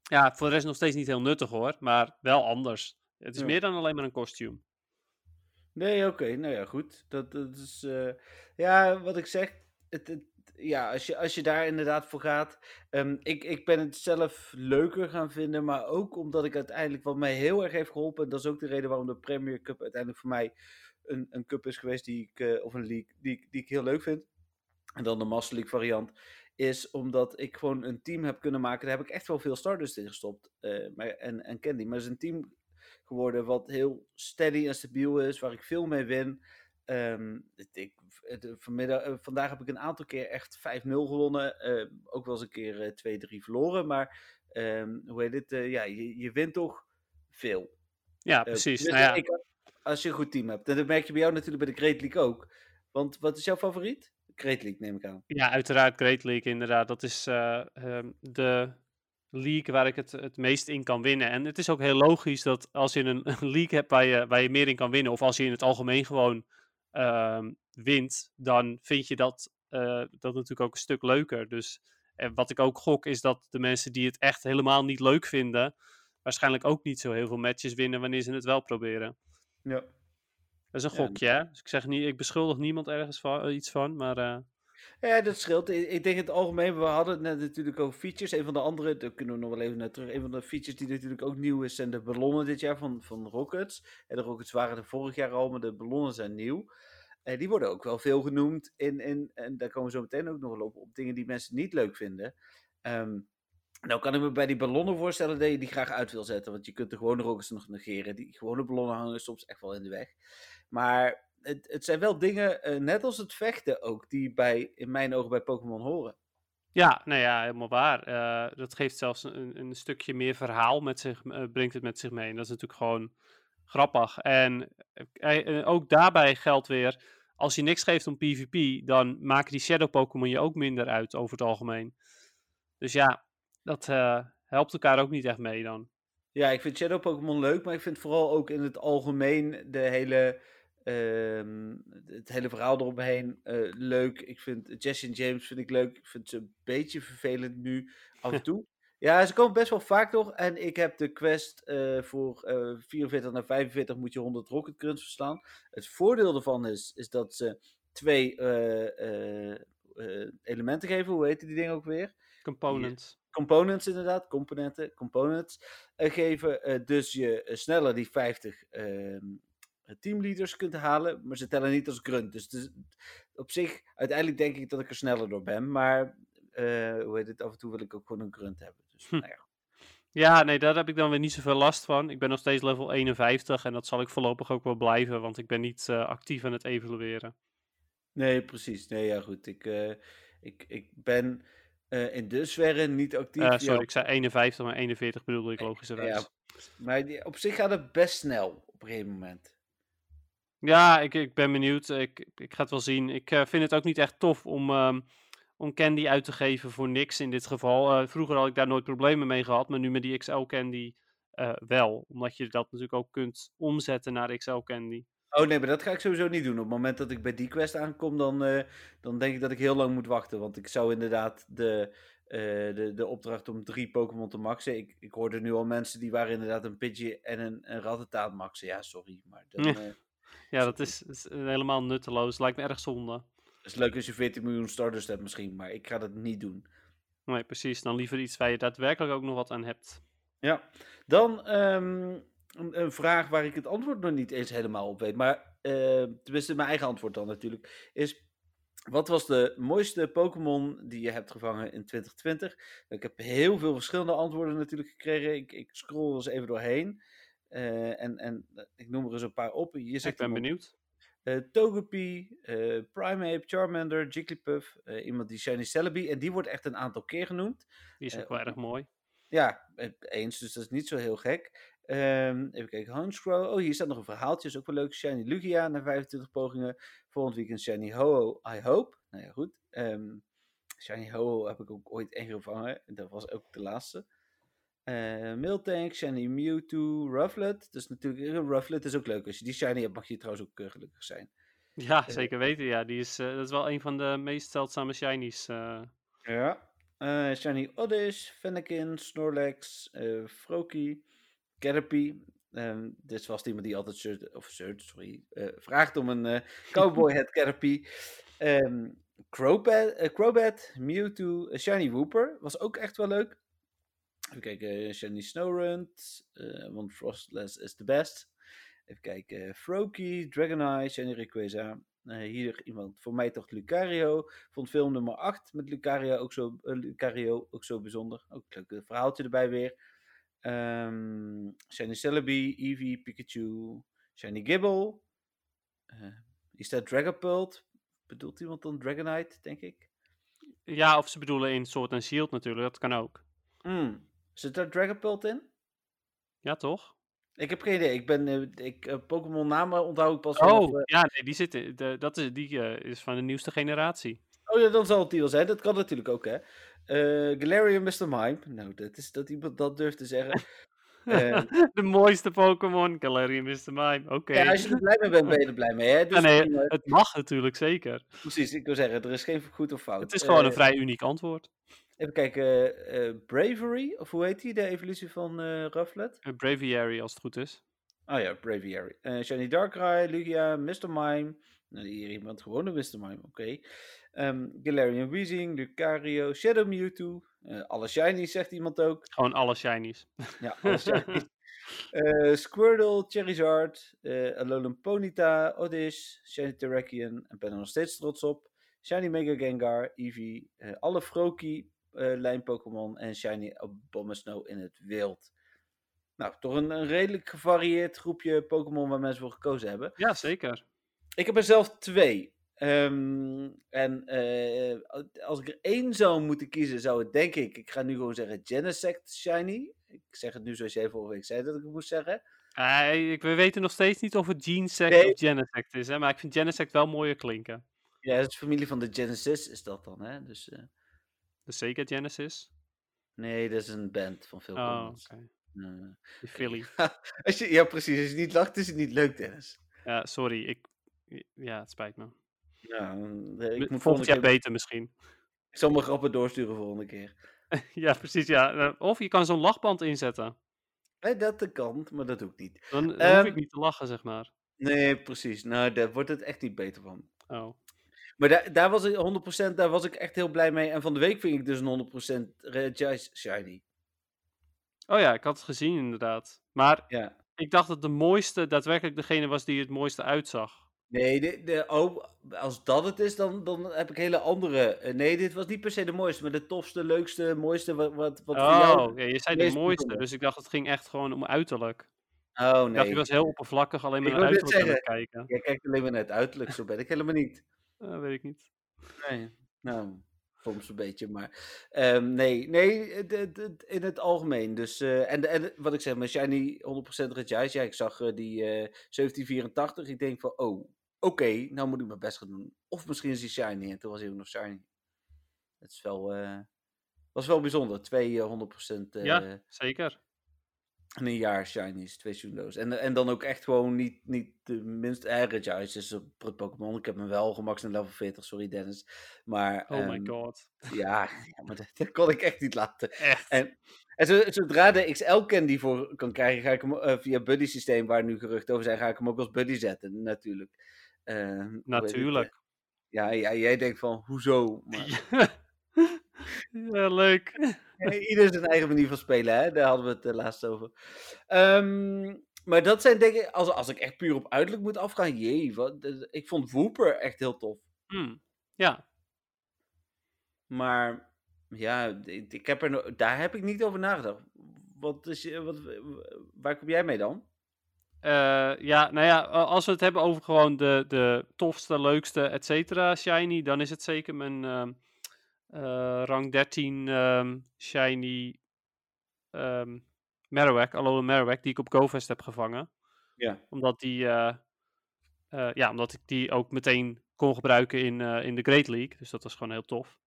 ja, voor de rest nog steeds niet heel nuttig hoor, maar wel anders. Het is ja. meer dan alleen maar een kostuum. Nee, oké. Okay. Nou ja, goed. Dat, dat is. ja, wat ik zeg. Het, het, ja, als je, als je daar inderdaad voor gaat. Um, ik, ik ben het zelf leuker gaan vinden. Maar ook omdat ik uiteindelijk. Wat mij heel erg heeft geholpen. En dat is ook de reden waarom de Premier Cup uiteindelijk voor mij. Een, een cup is geweest die ik. Uh, of een league. Die, die ik heel leuk vind. En dan de Master League variant. Is omdat ik gewoon een team heb kunnen maken. Daar heb ik echt wel veel starters in gestopt. Uh, maar, en, en Candy. Maar het is een team geworden wat heel steady en stabiel is. Waar ik veel mee win. Um, ik, vanmiddag, uh, vandaag heb ik een aantal keer echt 5-0 gewonnen. Uh, ook wel eens een keer uh, 2-3 verloren. Maar um, hoe heet het? ja, je, je wint toch veel. Ja, precies. Dus nou ja. Ik, als je een goed team hebt. En dat merk je bij jou natuurlijk bij de Great League ook. Want wat is jouw favoriet? Great League neem ik aan. Ja, uiteraard Great League inderdaad. Dat is um, de league waar ik het, het meest in kan winnen. En het is ook heel logisch dat als je een, een league hebt waar je, waar je meer in kan winnen. Of als je in het algemeen gewoon uh, wint, dan vind je dat, uh, dat natuurlijk ook een stuk leuker. Dus en wat ik ook gok is dat de mensen die het echt helemaal niet leuk vinden, waarschijnlijk ook niet zo heel veel matches winnen wanneer ze het wel proberen. Ja. Dat is een gokje, hè? Dus ik zeg niet, ik beschuldig niemand ergens van, iets van, maar. Uh... Ja, dat scheelt. Ik denk in het algemeen, we hadden het net natuurlijk over features. Een van de andere, daar kunnen we nog wel even naar terug. Een van de features die natuurlijk ook nieuw is, zijn de ballonnen dit jaar van, van Rockets. En de Rockets waren er vorig jaar al, maar de ballonnen zijn nieuw. En die worden ook wel veel genoemd in, in en daar komen we zo meteen ook nog wel op, op dingen die mensen niet leuk vinden. Um, nou kan ik me bij die ballonnen voorstellen dat je die graag uit wil zetten, want je kunt de gewone Rockets nog negeren. Die gewone ballonnen hangen soms echt wel in de weg. Maar het, het zijn wel dingen, uh, net als het vechten ook, die bij, in mijn ogen bij Pokémon horen. Ja, nou ja, helemaal waar. Uh, dat geeft zelfs een, een, stukje meer verhaal met zich, uh, brengt het met zich mee. En dat is natuurlijk gewoon grappig. En ook daarbij geldt weer, als je niks geeft om PvP, dan maken die Shadow Pokémon je ook minder uit over het algemeen. Dus ja, dat helpt elkaar ook niet echt mee dan. Ja, ik vind Shadow Pokémon leuk, maar ik vind vooral ook in het algemeen de hele Uh, het hele verhaal eromheen uh, leuk. Ik vind Jesse en James vind ik leuk. Ik vind ze een beetje vervelend nu af en toe. ja, ze komen best wel vaak toch. En ik heb de quest uh, voor 44 naar 45 moet je 100 rocket crunch verslaan. Het voordeel ervan is, is dat ze twee eh, elementen geven. Hoe heet die dingen ook weer? Components. Components inderdaad, componenten, components geven. dus je sneller die 50 ehm, teamleaders kunt halen, maar ze tellen niet als grunt. Dus op zich, uiteindelijk denk ik dat ik er sneller door ben, maar uh, hoe heet het, af en toe wil ik ook gewoon een grunt hebben. Dus, hm. nou ja. ja, nee, daar heb ik dan weer niet zoveel last van. Ik ben nog steeds level 51 en dat zal ik voorlopig ook wel blijven, want ik ben niet uh, actief aan het evalueren. Nee, precies. Nee, ja, goed. Ik, uh, ik, ik ben in dusverre niet actief. sorry, ja. ik zei 51, maar 41 bedoelde ik logischerwijs. Ja, maar die, op zich gaat het best snel op een gegeven moment. Ja, ik, ik ben benieuwd. Ik, ik ga het wel zien. Ik uh, vind het ook niet echt tof om, um, om candy uit te geven voor niks in dit geval. Eh, vroeger had ik daar nooit problemen mee gehad, maar nu met die XL candy eh, wel. Omdat je dat natuurlijk ook kunt omzetten naar XL candy. Oh nee, maar dat ga ik sowieso niet doen. Op het moment dat ik bij die quest aankom, dan, eh, dan denk ik dat ik heel lang moet wachten. Want ik zou inderdaad de, eh, de, de opdracht om drie Pokémon te maxen. Ik, ik hoorde nu al mensen die waren inderdaad een Pidgey en een, een Rattata maxen. Ja, sorry. Maar dan, Ja. Ja, dat is, is helemaal nutteloos. Lijkt me erg zonde. het is leuk als je 14 miljoen starters hebt misschien, maar ik ga dat niet doen. Nee, precies. Dan liever iets waar je daadwerkelijk ook nog wat aan hebt. Ja, dan ehm, een, een vraag waar ik het antwoord nog niet eens helemaal op weet. Maar eh, tenminste, mijn eigen antwoord dan natuurlijk. Is wat was de mooiste Pokémon die je hebt gevangen in 2020? Ik heb heel veel verschillende antwoorden natuurlijk gekregen. Ik, ik scroll er eens even doorheen. Eh, en, en ik noem er eens een paar op. Je Ik zegt ben iemand, benieuwd. eh, Togepi, eh, Primeape, Charmander, Jigglypuff. eh, iemand die Shiny Celebi. En die wordt echt een aantal keer genoemd. Die is eh, ook wel erg mooi. Ja, eh, eens, dus dat is niet zo heel gek. Ehm, even kijken, Honchkrow. Oh, hier staat nog een verhaaltje, is ook wel leuk. Shiny Lugia na 25 pogingen. Volgend weekend Shiny Ho-Oh, I hope. Nou ja, goed. Ehm, Shiny Ho-Oh heb ik ook ooit één gevangen. Dat was ook de laatste. Eh Miltank, Shiny Mewtwo, Rufflet. Dus natuurlijk, eh, Rufflet is ook leuk. Als je die Shiny hebt, mag je trouwens ook eh, gelukkig zijn. Ja, zeker weten. Ja, die is, dat is wel een van de meest zeldzame shinies. Ja. Shiny Oddish, Fennekin, Snorlax, Froakie, Caterpie. Ehm, dit was iemand die altijd shirt, of shirt, sorry, vraagt om een cowboy hat Caterpie. Ehm Crobat, Crobat, Mewtwo, Shiny Wooper. Was ook echt wel leuk. Even kijken, eh, Shiny Snowrunt, eh want Frostless is the best. Even kijken, Froakie, Dragonite, Shiny Rayquaza. Eh, hier iemand, voor mij toch Lucario. Vond film nummer 8 met Lucario ook zo, eh, Lucario ook zo bijzonder. Ook een leuk eh, verhaaltje erbij weer. Ehm Shiny Celebi, Eevee, Pikachu, Shiny Gibble. Eh is dat Dragapult? Bedoelt iemand dan Dragonite, denk ik? Ja, of ze bedoelen in Sword and Shield natuurlijk. Dat kan ook. Hmm. Zit daar Dragapult in? Ja, toch? Ik heb geen idee. Ik ben eh, ik, eh, Pokémon namen onthoud ik pas Oh, eh, ja, nee, die, zit in, de, dat is, die is van de nieuwste generatie. Oh ja, dan zal het die wel zijn. Dat kan natuurlijk ook, hè. Eh Galarian Mr. Mime. Nou, dat is dat iemand dat durft te zeggen. De mooiste Pokémon, Galarian Mr. Mime. Oké. ja, als je er blij mee bent, ben je er blij mee, hè. Dus Ja, nee, het mag natuurlijk zeker. Precies, ik wil zeggen, er is geen goed of fout. Het is gewoon een vrij uniek antwoord. Even kijken, eh, Bravery, of hoe heet die, de evolutie van eh Rufflet? Braviary als het goed is. Oh ja, Braviary. Eh Shiny Darkrai, Lugia, Mr. Mime. Nou, hier iemand gewoon een Mr. Mime, oké. Ehm, Galarian Weezing, Lucario, Shadow Mewtwo. eh, alle shinies, zegt iemand ook. Gewoon alle shinies. Ja, alle shinies. Eh, Squirtle, Charizard, eh Alolan Ponyta, Oddish, Shiny Terrakion. En ben er nog steeds trots op. Shiny Mega Gengar, Eevee, eh, alle Froakie eh lijn Pokémon en Shiny Abomasnow in het wild. Nou, toch een, een redelijk gevarieerd groepje Pokémon waar mensen voor gekozen hebben. Ja, zeker. Ik heb er zelf twee. Ehm, en eh, als ik er één zou moeten kiezen, zou het denk ik, ik ga nu gewoon zeggen Genesect Shiny. Ik zeg het nu zoals jij vorige week zei dat ik het moest zeggen. Eh, ik, we weten nog steeds niet of het Genesect Nee. of Genesect is, hè? maar ik vind Genesect wel mooier klinken. Ja, het is familie van de Genesis is dat dan, hè? Dus eh, Dus zeker Genesis. nee, dat is een band van veel Oh, oké. Eh, Die Philly. als je, ja, precies. Als je niet lacht, is het niet leuk, Dennis. Ja, sorry. Ik, ja, het spijt me. Ja, eh, ik moet Volgend jaar beter misschien. ik zal mijn grappen doorsturen volgende keer. ja, precies. Ja. Eh, Of je kan zo'n lachband inzetten. Nee, dat kan, maar dat doe ik niet. Dan, dan hoef Ehm, ik niet te lachen, zeg maar. Nee, precies. Nou, daar wordt het echt niet beter van. Oh. Maar daar, daar was ik 100%, daar was ik echt heel blij mee. En van de week vind ik dus een 100% Regice Shiny. oh ja, ik had het gezien inderdaad. Maar Ja. ik dacht dat de mooiste daadwerkelijk degene was die het mooiste uitzag. Nee, de, de, oh, als dat het is, dan, dan heb ik hele andere. eh, nee, dit was niet per se de mooiste, maar de tofste, leukste, mooiste. Wat, wat, wat voor jou. Oh, ja, je zei de mooiste, dus ik dacht het ging echt gewoon om uiterlijk. Oh, Ik dacht, nee. je was heel oppervlakkig alleen maar Ik naar uiterlijk aan het kijken. Jij kijkt alleen maar naar het uiterlijk, zo ben ik helemaal niet. Eh, weet ik niet. Nee, nou, soms een beetje, maar ehm, nee, nee, in het algemeen. Dus, eh, en, en wat ik zeg, mijn Shiny 100% Regice, ja, ik zag eh, die eh 1784, ik denk van, oh, oké, nou moet ik mijn best gaan doen. Of misschien is die Shiny, en toen was hij ook nog Shiny. het is wel, was wel bijzonder. Twee eh, 100% eh, Ja, zeker. Een jaar shinies, twee Sundo's. En, en dan ook echt gewoon niet, niet de minst average uit. Dus op Pokémon, ik heb me wel gemax naar level 40, sorry Dennis. Maar Oh my ehm, god. ja, ja, maar dat, dat kon ik echt niet laten. Echt. En, en zo- zodra de XL candy voor kan krijgen, ga ik hem eh, via buddy systeem, waar nu geruchten over zijn, ga ik hem ook als buddy zetten, natuurlijk. Eh, het, eh, Natuurlijk. ja, ja, jij denkt van, hoezo? Maar, ja, leuk. Ieder zijn eigen manier van spelen, hè? Daar hadden we het uh, laatst over. Ehm, maar dat zijn denk ik, als, als ik echt puur op uiterlijk moet afgaan, jee, wat, de- ik vond Wooper echt heel tof. Hmm. Ja, Maar ja, ik, ik heb er, daar heb ik niet over nagedacht. Wat is, je- wat, waar kom jij mee dan? Eh, ja, nou ja, als we het hebben over gewoon de, de tofste, leukste, et cetera, shiny, dan is het zeker mijn ehm, eh, rang 13 ehm, shiny ehm Marowak, Alolan Marowak, die ik op GoFest heb gevangen. Ja. Omdat die, eh, eh, ja, omdat ik die ook meteen kon gebruiken in, eh, in de Great League, dus dat was gewoon heel tof.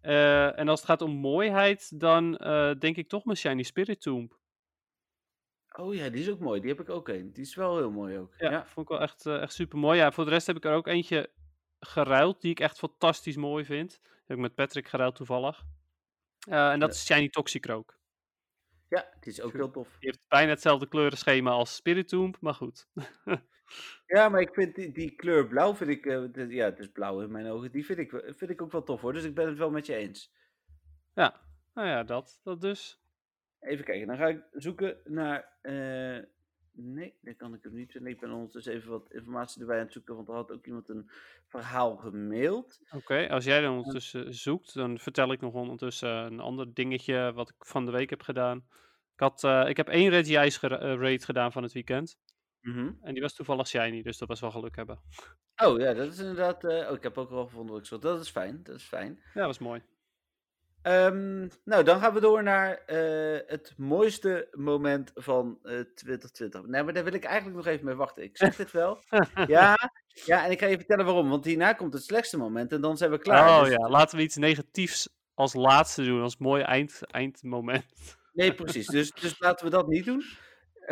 Eh, en als het gaat om mooiheid, dan eh, denk ik toch mijn shiny Spirit Tomb. Oh ja, die is ook mooi. Die heb ik ook een. Die is wel heel mooi ook. Ja, Ja. vond ik wel echt, eh, echt super mooi. Ja, voor de rest heb ik er ook eentje geruild die ik echt fantastisch mooi vind. Heb ik met Patrick geruild toevallig. Eh, en dat Ja. is Shiny Toxicroak. Ja, die is ook heel tof. Die heeft bijna hetzelfde kleurenschema als Spiritomb, maar goed. Ja, maar ik vind die, die kleur blauw, vind ik, eh, ja, het is blauw in mijn ogen, die vind ik, vind ik ook wel tof hoor. Dus ik ben het wel met je eens. ja, nou ja, dat, dat dus. Even kijken, dan ga ik zoeken naar. eh, nee, dat kan ik hem niet vinden. Ik ben ondertussen even wat informatie erbij aan het zoeken, want er had ook iemand een verhaal gemaild. Oké, als jij dan ondertussen zoekt, dan vertel ik nog ondertussen een ander dingetje wat ik van de week heb gedaan. Ik, had, eh, ik heb één Reggie gera- eh, raid gedaan van het weekend. Mhm. En die was toevallig shiny, dus dat was wel geluk hebben. Oh ja, dat is inderdaad. eh, oh, ik heb ook wel gevonden wat ik zocht. Dat is fijn, dat is fijn. Ja, dat was mooi. Ehm, nou, dan gaan we door naar eh, het mooiste moment van eh 2020. Nee, maar daar wil ik eigenlijk nog even mee wachten. Ik zeg dit wel. Ja, ja, en ik ga je vertellen waarom. Want hierna komt het slechtste moment en dan zijn we klaar. oh Dus- ja, laten we iets negatiefs als laatste doen, als mooi eind, eindmoment. Nee, precies. Dus, dus laten we dat niet doen.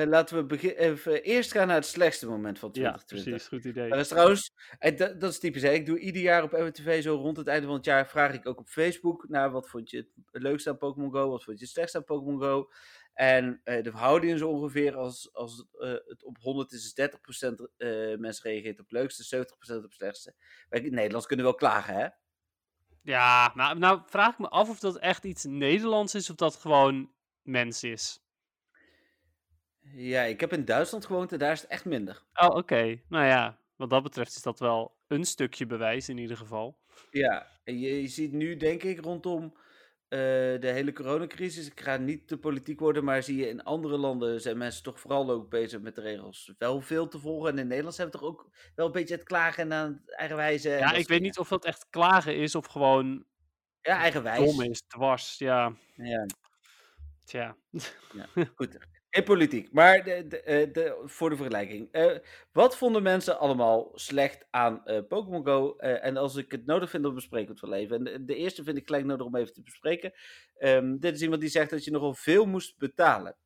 Eh, laten we begin, even eerst gaan naar het slechtste moment van Ja, 2020. precies, goed idee. Dat is trouwens, eh, dat, dat is typisch. Hè? Ik doe ieder jaar op MWTV zo rond het einde van het jaar vraag ik ook op Facebook naar wat vond je het leukste aan Pokémon Go, wat vond je het slechtste aan Pokémon Go. En eh, de verhouding is ongeveer als, als het op 100 is, is 30% eh mensen reageert op het leukste, 70% op het slechtste. Wij in Nederlands kunnen wel klagen, hè? Ja, nou, nou vraag ik me af of dat echt iets Nederlands is of dat gewoon mens is. Ja, ik heb in Duitsland gewoond en daar is het echt minder. Oh, oké. Nou ja, wat dat betreft is dat wel een stukje bewijs in ieder geval. Ja, en je, je ziet nu denk ik rondom eh, de hele coronacrisis, ik ga niet te politiek worden, maar zie je in andere landen zijn mensen toch vooral ook bezig met de regels wel veel te volgen. En in Nederland zijn we toch ook wel een beetje het klagen en aan het eigenwijze. en Ja, ik weet niet of dat echt klagen is of gewoon Ja, eigenwijs. dom is, dwars. Ja, Ja, tja. goed. Geen politiek, maar de, de, eh, de, voor de vergelijking. Eh, wat vonden mensen allemaal slecht aan eh, Pokémon Go? En als ik het nodig vind, dan bespreken we het wel even. En de, de eerste vind ik gelijk nodig om even te bespreken. Ehm, dit is iemand die zegt dat je nogal veel moest betalen.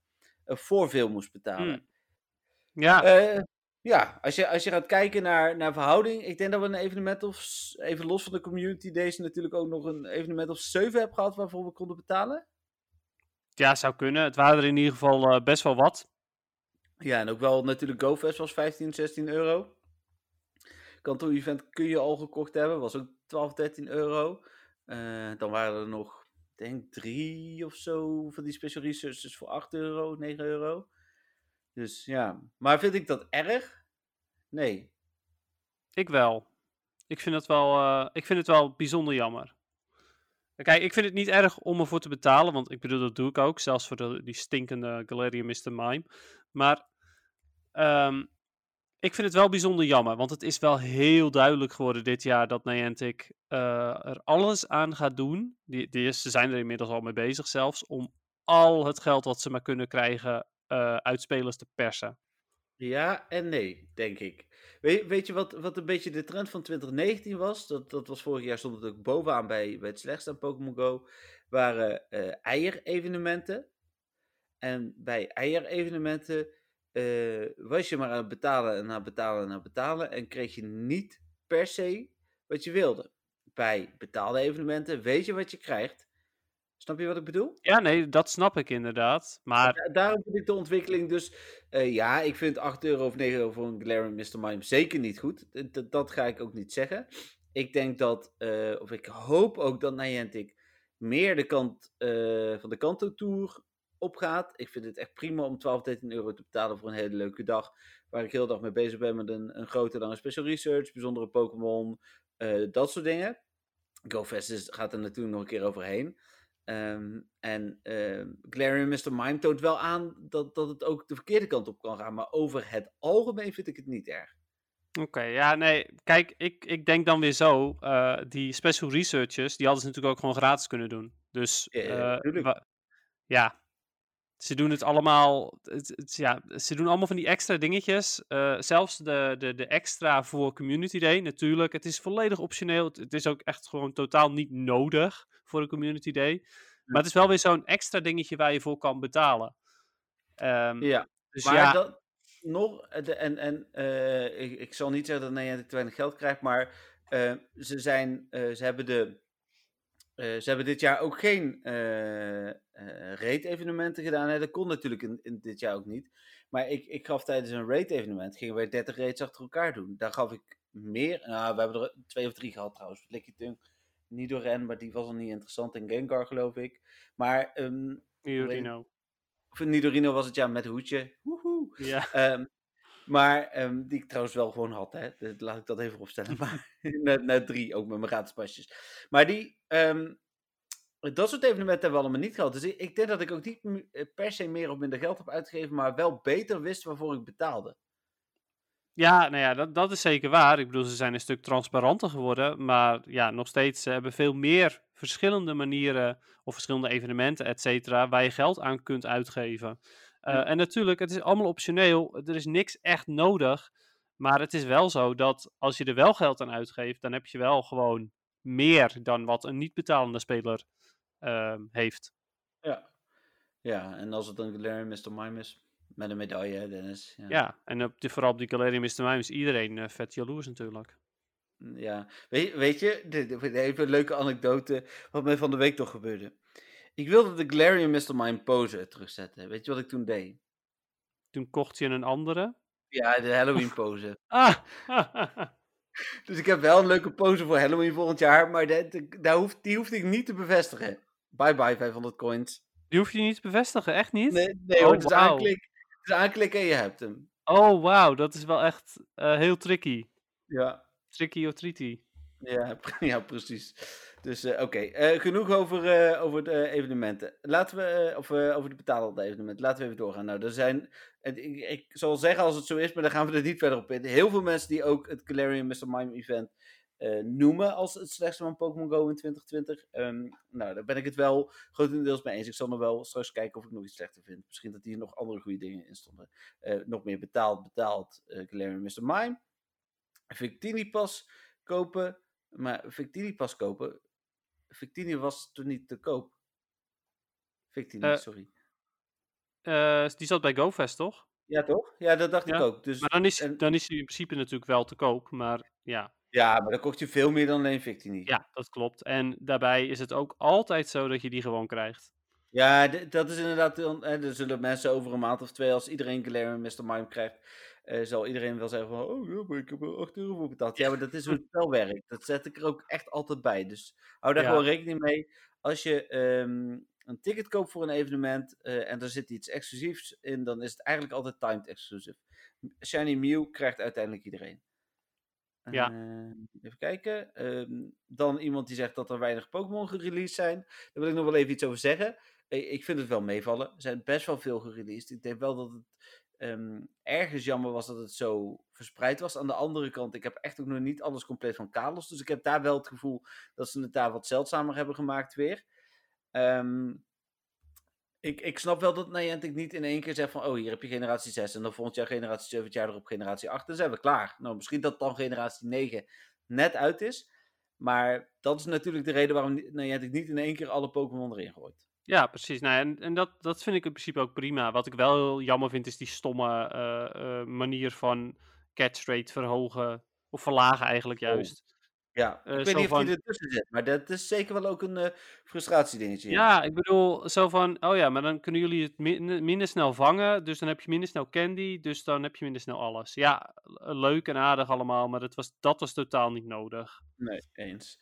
Voor veel moest betalen. Hmm. Ja, ja, als je, als je gaat kijken naar, naar verhouding. Ik denk dat we een evenement of, even los van de community days, natuurlijk ook nog een evenement of 7 hebben gehad waarvoor we konden betalen. Ja, zou kunnen. Het waren er in ieder geval eh, best wel wat. Ja, en ook wel natuurlijk GoFest was 15, 16 euro. Kantoor Event kun je al gekocht hebben, was ook 12, 13 euro. Eh, dan waren er nog, ik denk drie of zo van die special researches voor 8 euro, 9 euro. Dus ja, maar vind ik dat erg? Nee. Ik wel. Ik vind het wel, eh, ik vind het wel bijzonder jammer. Kijk, ik vind het niet erg om ervoor te betalen, want ik bedoel, dat doe ik ook, zelfs voor de, die stinkende Galarian Mr. Mime. Maar ehm, ik vind het wel bijzonder jammer, want het is wel heel duidelijk geworden dit jaar dat Niantic eh, er alles aan gaat doen. Die, die ze zijn er inmiddels al mee bezig zelfs, om al het geld wat ze maar kunnen krijgen eh uit spelers te persen. Ja en nee, denk ik. Weet, weet je wat, wat een beetje de trend van 2019 was? Dat, dat was vorig jaar stond het ook bovenaan bij, bij het slechtste aan Pokémon Go. Waren uh, eier-evenementen. En bij eier-evenementen uh, was je maar aan het betalen en aan het betalen en aan het betalen. En kreeg je niet per se wat je wilde. Bij betaalde evenementen weet je wat je krijgt. Snap je wat ik bedoel? Ja, nee, dat snap ik inderdaad. Maar... daarom vind ik de ontwikkeling dus... Uh, ja, ik vind 8 euro of 9 euro voor een Galarian Mr. Mime zeker niet goed. Dat, dat ga ik ook niet zeggen. Ik denk dat, uh, of ik hoop ook dat Niantic meer de kant uh, van de Kanto Tour opgaat. Ik vind het echt prima om 12, 13 euro te betalen voor een hele leuke dag. Waar ik heel de dag mee bezig ben met een, een grote lange special research, bijzondere Pokémon, dat soort dingen. GoFest gaat er natuurlijk nog een keer overheen. Um, en uh, Galarian Mr. Mime toont wel aan dat, dat het ook de verkeerde kant op kan gaan. Maar over het algemeen vind ik het niet erg. Oké, ja, nee. Kijk, ik, ik denk dan weer zo. Uh, die special researchers, die hadden ze natuurlijk ook gewoon gratis kunnen doen. Dus, ja, ja ze doen het allemaal. Het, het, ja, ze doen allemaal van die extra dingetjes. Uh, zelfs de, de, de extra voor Community Day, natuurlijk. Het is volledig optioneel. Het, het is ook echt gewoon totaal niet nodig voor een Community Day. Maar het is wel weer zo'n extra dingetje waar je voor kan betalen. Um, ja, dus maar ja. dat nog. En, en uh, ik, ik zal niet zeggen dat Nederland te weinig geld krijgt, maar uh, ze, zijn, ze hebben de ze hebben dit jaar ook geen raid-evenementen gedaan. Hè? Dat kon natuurlijk in, in, dit jaar ook niet. Maar ik, ik gaf tijdens een raid-evenement, gingen wij 30 raids achter elkaar doen. Daar gaf ik meer. Nou, we hebben er twee of drie gehad trouwens. Tung, Nidoran, maar die was al niet interessant. En Gengar, geloof ik. Maar. Um, Nidorino. Of Nidorino was het ja met hoedje. Woehoe. Ja. Um, maar um, die ik trouwens wel gewoon had. Hè. Laat ik dat even opstellen. Maar net, net drie, ook met mijn gratis pasjes. Maar die, um, dat soort evenementen hebben we allemaal niet gehad. Dus ik, ik, denk dat ik ook niet eh, per se meer of minder geld heb uitgegeven. Maar wel beter wist waarvoor ik betaalde. Ja, nou ja, dat, dat is zeker waar. Ik bedoel, ze zijn een stuk transparanter geworden. Maar ja, nog steeds ze hebben veel meer verschillende manieren of verschillende evenementen, et cetera, waar je geld aan kunt uitgeven. Uh, en natuurlijk, het is allemaal optioneel. Er is niks echt nodig. Maar het is wel zo dat als je er wel geld aan uitgeeft, dan heb je wel gewoon meer dan wat een niet betalende speler uh, heeft. Ja. Ja, en als het een Galarian Mr. Mime is, met een medaille, Dennis. Ja, ja en op vooral op die Galarian Mr. Mime is iedereen uh, vet jaloers natuurlijk. Mm, ja, weet, weet je, even een leuke anekdote wat mij van de week toch gebeurde. Ik wilde de Galarian Mr. Mime pose terugzetten. Weet je wat ik toen deed? Toen kocht je een andere? Ja, de Halloween pose. ah! dus ik heb wel een leuke pose voor Halloween volgend jaar, maar de, de, hoeft, die hoefde ik niet te bevestigen. Bye bye 500 coins. Die hoef je niet te bevestigen, echt niet? Nee, nee oh, hoor, het, is aanklik, is aanklikken en je hebt hem. Oh, wauw, dat is wel echt uh, heel tricky. Ja. Tricky of treaty. Ja, ja precies. Dus uh, oké, okay. uh, genoeg over, over de evenementen. Laten we, of over de betaalde evenementen, laten we even doorgaan. Nou, er zijn, ik, ik zal zeggen als het zo is, maar dan gaan we er niet verder op in. Heel veel mensen die ook het Galarian Mr. Mime event noemen als het slechtste van Pokémon Go in 2020. Um, ehm, nou, daar ben ik het wel grotendeels mee eens. Ik zal nog wel straks kijken of ik nog iets slechter vind. Misschien dat hier nog andere goede dingen in stonden. nog meer betaald, betaald Galarian Mr. Mime. Victini pas kopen. Maar Victini pas kopen Victini was toen niet te koop. Victini, uh, sorry. Uh, die zat bij GoFest, toch? Ja, toch? Ja, dat dacht ja. ik ook. Dus, maar dan is, en... dan is hij in principe natuurlijk wel te koop, maar ja. Ja, maar dan kocht je veel meer dan alleen Victini. Ja, dat klopt. En daarbij is het ook altijd zo dat je die gewoon krijgt. Ja, dat is inderdaad. Er zullen mensen over een maand of twee, als iedereen Galarian Mr. Mime krijgt, uh, zal iedereen wel zeggen van, oh ja, maar ik heb er 8 euro voor betaald. Ja, maar dat is hoe het spel werkt. Dat zet ik er ook echt altijd bij. Dus hou daar ja. gewoon rekening mee. Als je um, een ticket koopt voor een evenement uh, en er zit iets exclusiefs in, dan is het eigenlijk altijd timed exclusive. Shiny Mew krijgt uiteindelijk iedereen. Ja. Uh, even kijken. Uh, dan iemand die zegt dat er weinig Pokémon gereleased zijn. Daar wil ik nog wel even iets over zeggen. Ik vind het wel meevallen. Er zijn best wel veel gereleased. Ik denk wel dat het um, ergens jammer was dat het zo verspreid was. Aan de andere kant, ik heb echt ook nog niet alles compleet van Kalos. Dus ik heb daar wel het gevoel dat ze het daar wat zeldzamer hebben gemaakt weer. Um, Ik, ik snap wel dat Niantic niet in één keer zegt van, oh, hier heb je generatie 6 en dan volgend jaar generatie 7, het jaar erop generatie 8, dan zijn we klaar. Nou, misschien dat dan generatie 9 net uit is, maar dat is natuurlijk de reden waarom Niantic niet in één keer alle Pokémon erin gooit. Ja, precies. Nou, en en dat, dat vind ik in principe ook prima. Wat ik wel heel jammer vind, is die stomme uh, uh, manier van catch rate verhogen. Of verlagen eigenlijk Oh. juist. Ja, Uh, ik weet niet of die ertussen zit, maar dat is zeker wel ook een eh frustratiedingetje. Ja, ik bedoel, zo van, oh ja, maar dan kunnen jullie het min- minder snel vangen, dus dan heb je minder snel candy, dus dan heb je minder snel alles. Ja, leuk en aardig allemaal, maar dat was, dat was totaal niet nodig. Nee, eens.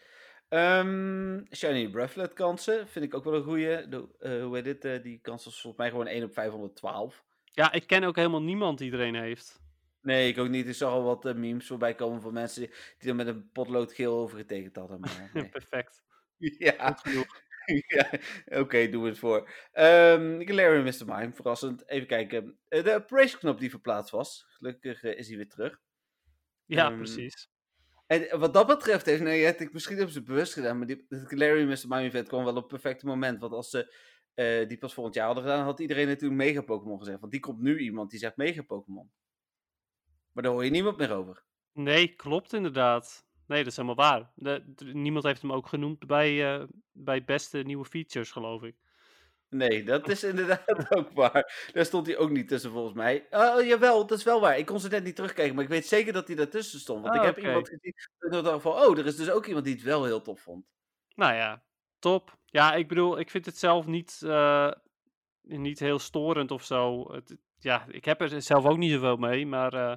Ehm Shiny Breathlet kansen vind ik ook wel een goeie. De, eh, hoe heet dit? eh, die kans was volgens mij gewoon 1 op 512. Ja, ik ken ook helemaal niemand die iedereen heeft. Nee, ik ook niet. Ik zag al wat eh, memes voorbij komen van mensen die, die er met een potlood geel over getekend hadden. Maar, nee. Perfect. ja, oké, doen we het voor. Ehm Galarian Mr. Mime, verrassend. Even kijken. Eh, de Operation knop die verplaatst was. Gelukkig eh, is hij weer terug. Ja, Ehm, precies. En wat dat betreft heeft Niantic, misschien hebben ze het bewust gedaan, maar die, het Galarian Mr. Mime event kwam wel op het perfecte moment. Want als ze die pas volgend jaar hadden gedaan, had iedereen natuurlijk Mega Pokémon gezegd. Want die komt nu iemand die zegt Mega Pokémon. Maar daar hoor je niemand meer over. Nee, klopt inderdaad. Nee, dat is helemaal waar. De, de- niemand heeft hem ook genoemd bij, eh, bij beste nieuwe features, geloof ik. Nee, dat is inderdaad ook waar. Daar stond hij ook niet tussen volgens mij. Oh, jawel, dat is wel waar. Ik kon ze net niet terugkijken, maar ik weet zeker dat hij daartussen stond. Want Ah, ik heb oké. iemand gezien en ik dacht van, oh, er is dus ook iemand die het wel heel tof vond. Nou ja, top. Ja, ik bedoel, ik vind het zelf niet, eh, niet heel storend of zo. Het, ja, ik heb er zelf ook niet zoveel mee, maar eh,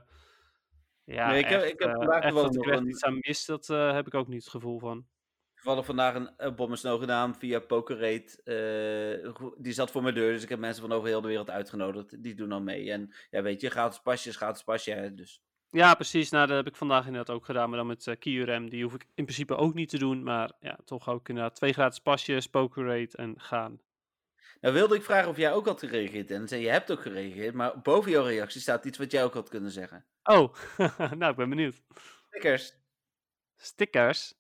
ja, Nee, ik heb- echt, ik heb eh, vandaag echt wel dat nog een- iets aan mis, dat eh, heb ik ook niet het gevoel van. Toevallig vandaag een, een Snow gedaan via PokerRate. eh, go- die zat voor mijn deur, dus ik heb mensen van over heel de wereld uitgenodigd. Die doen dan mee. En ja, weet je, gratis pasjes, gratis pasje. hè, Dus Ja, precies. Nou, dat heb ik vandaag inderdaad ook gedaan, maar dan met uh, KeyRM. Die hoef ik in principe ook niet te doen, maar ja, toch ook inderdaad twee gratis pasjes, Pokerate en gaan. Nou wilde ik vragen of jij ook had gereageerd. En zei, je hebt ook gereageerd, maar boven jouw reactie staat iets wat jij ook had kunnen zeggen. Oh, nou, ik ben benieuwd. Stickers. Stickers.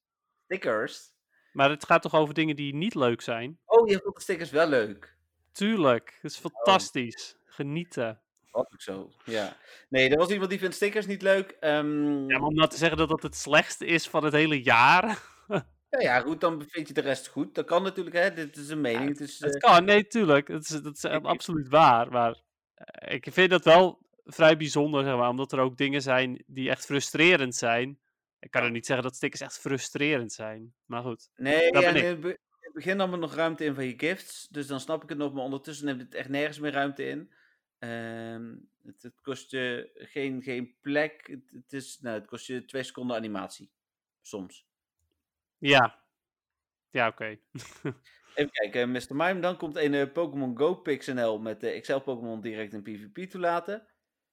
Stickers. Maar het gaat toch over dingen die niet leuk zijn? Oh, je vond de stickers wel leuk. Tuurlijk, dat is fantastisch. Genieten. Wat ook zo, ja. Nee, er was iemand die vindt stickers niet leuk. Ehm, Ja, maar om nou te zeggen dat dat het slechtste is van het hele jaar. ja, ja, goed, dan vind je de rest goed. Dat kan natuurlijk, hè. Dit is een mening. het is, Het eh, kan, nee, tuurlijk. Dat is, dat is Ik- absoluut waar. Maar eh, ik vind dat wel vrij bijzonder, zeg maar. Omdat er ook dingen zijn die echt frustrerend zijn. Ik kan er niet zeggen dat stickers echt frustrerend zijn. Maar goed. Nee, ja, be- begin nam er nog ruimte in van je gifts. Dus dan snap ik het nog, maar ondertussen neemt het echt nergens meer ruimte in. Ehm, het, het kost je geen, geen plek. Het, het is, nou, het kost je twee seconden animatie. Soms. Ja. Ja, oké. Even kijken, Mr. Mime. Dan komt een eh, Pokémon Go Pixel met de Excel Pokémon direct in PvP toelaten.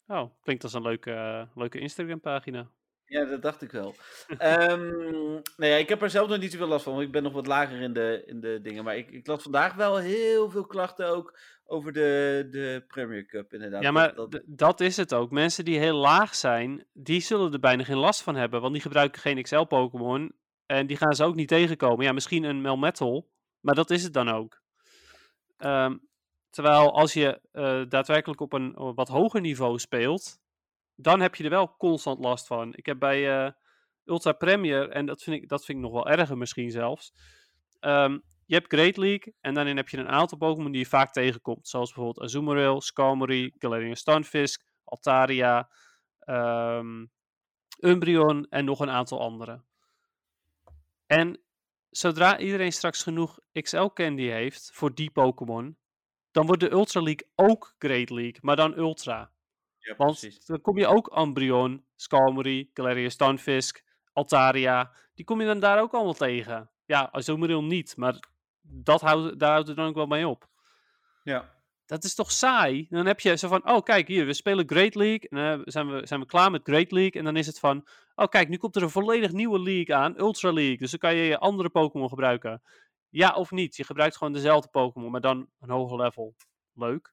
Oh, klinkt als een leuke, eh, leuke Instagram pagina. Ja, dat dacht ik wel. Nou ja, ik heb er zelf nog niet zoveel last van, want ik ben nog wat lager in de, in de dingen. Maar ik, ik las vandaag wel heel veel klachten ook over de, de Premier Cup, inderdaad. Ja, maar dat- dat is het ook. Mensen die heel laag zijn, die zullen er bijna geen last van hebben. Want die gebruiken geen XL-Pokémon. En die gaan ze ook niet tegenkomen. Ja, misschien een Melmetal. Maar dat is het dan ook. Ehm, terwijl als je eh, daadwerkelijk op een wat hoger niveau speelt, dan heb je er wel constant last van. Ik heb bij eh, Ultra Premier, en dat vind, ik, dat vind ik nog wel erger misschien zelfs. ehm, je hebt Great League en daarin heb je een aantal Pokémon die je vaak tegenkomt. Zoals bijvoorbeeld Azumarill, Skarmory, Galarian Stunfisk, Altaria, ehm, Umbreon en nog een aantal andere. En zodra iedereen straks genoeg XL-candy heeft voor die Pokémon, dan wordt de Ultra League ook Great League, maar dan Ultra. ja, Want precies. dan kom je ook Umbreon, Skarmory, Galarian Stunfisk, Altaria. Die kom je dan daar ook allemaal tegen. Ja, Azumarill niet, maar dat houdt, daar houdt het dan ook wel mee op. Ja. Dat is toch saai? Dan heb je zo van, oh kijk hier, we spelen Great League. En dan zijn we, zijn we klaar met Great League. En dan is het van, oh kijk, nu komt er een volledig nieuwe league aan, Ultra League. Dus dan kan je je andere Pokémon gebruiken. Ja of niet? Je gebruikt gewoon dezelfde Pokémon, maar dan een hoger level. Leuk.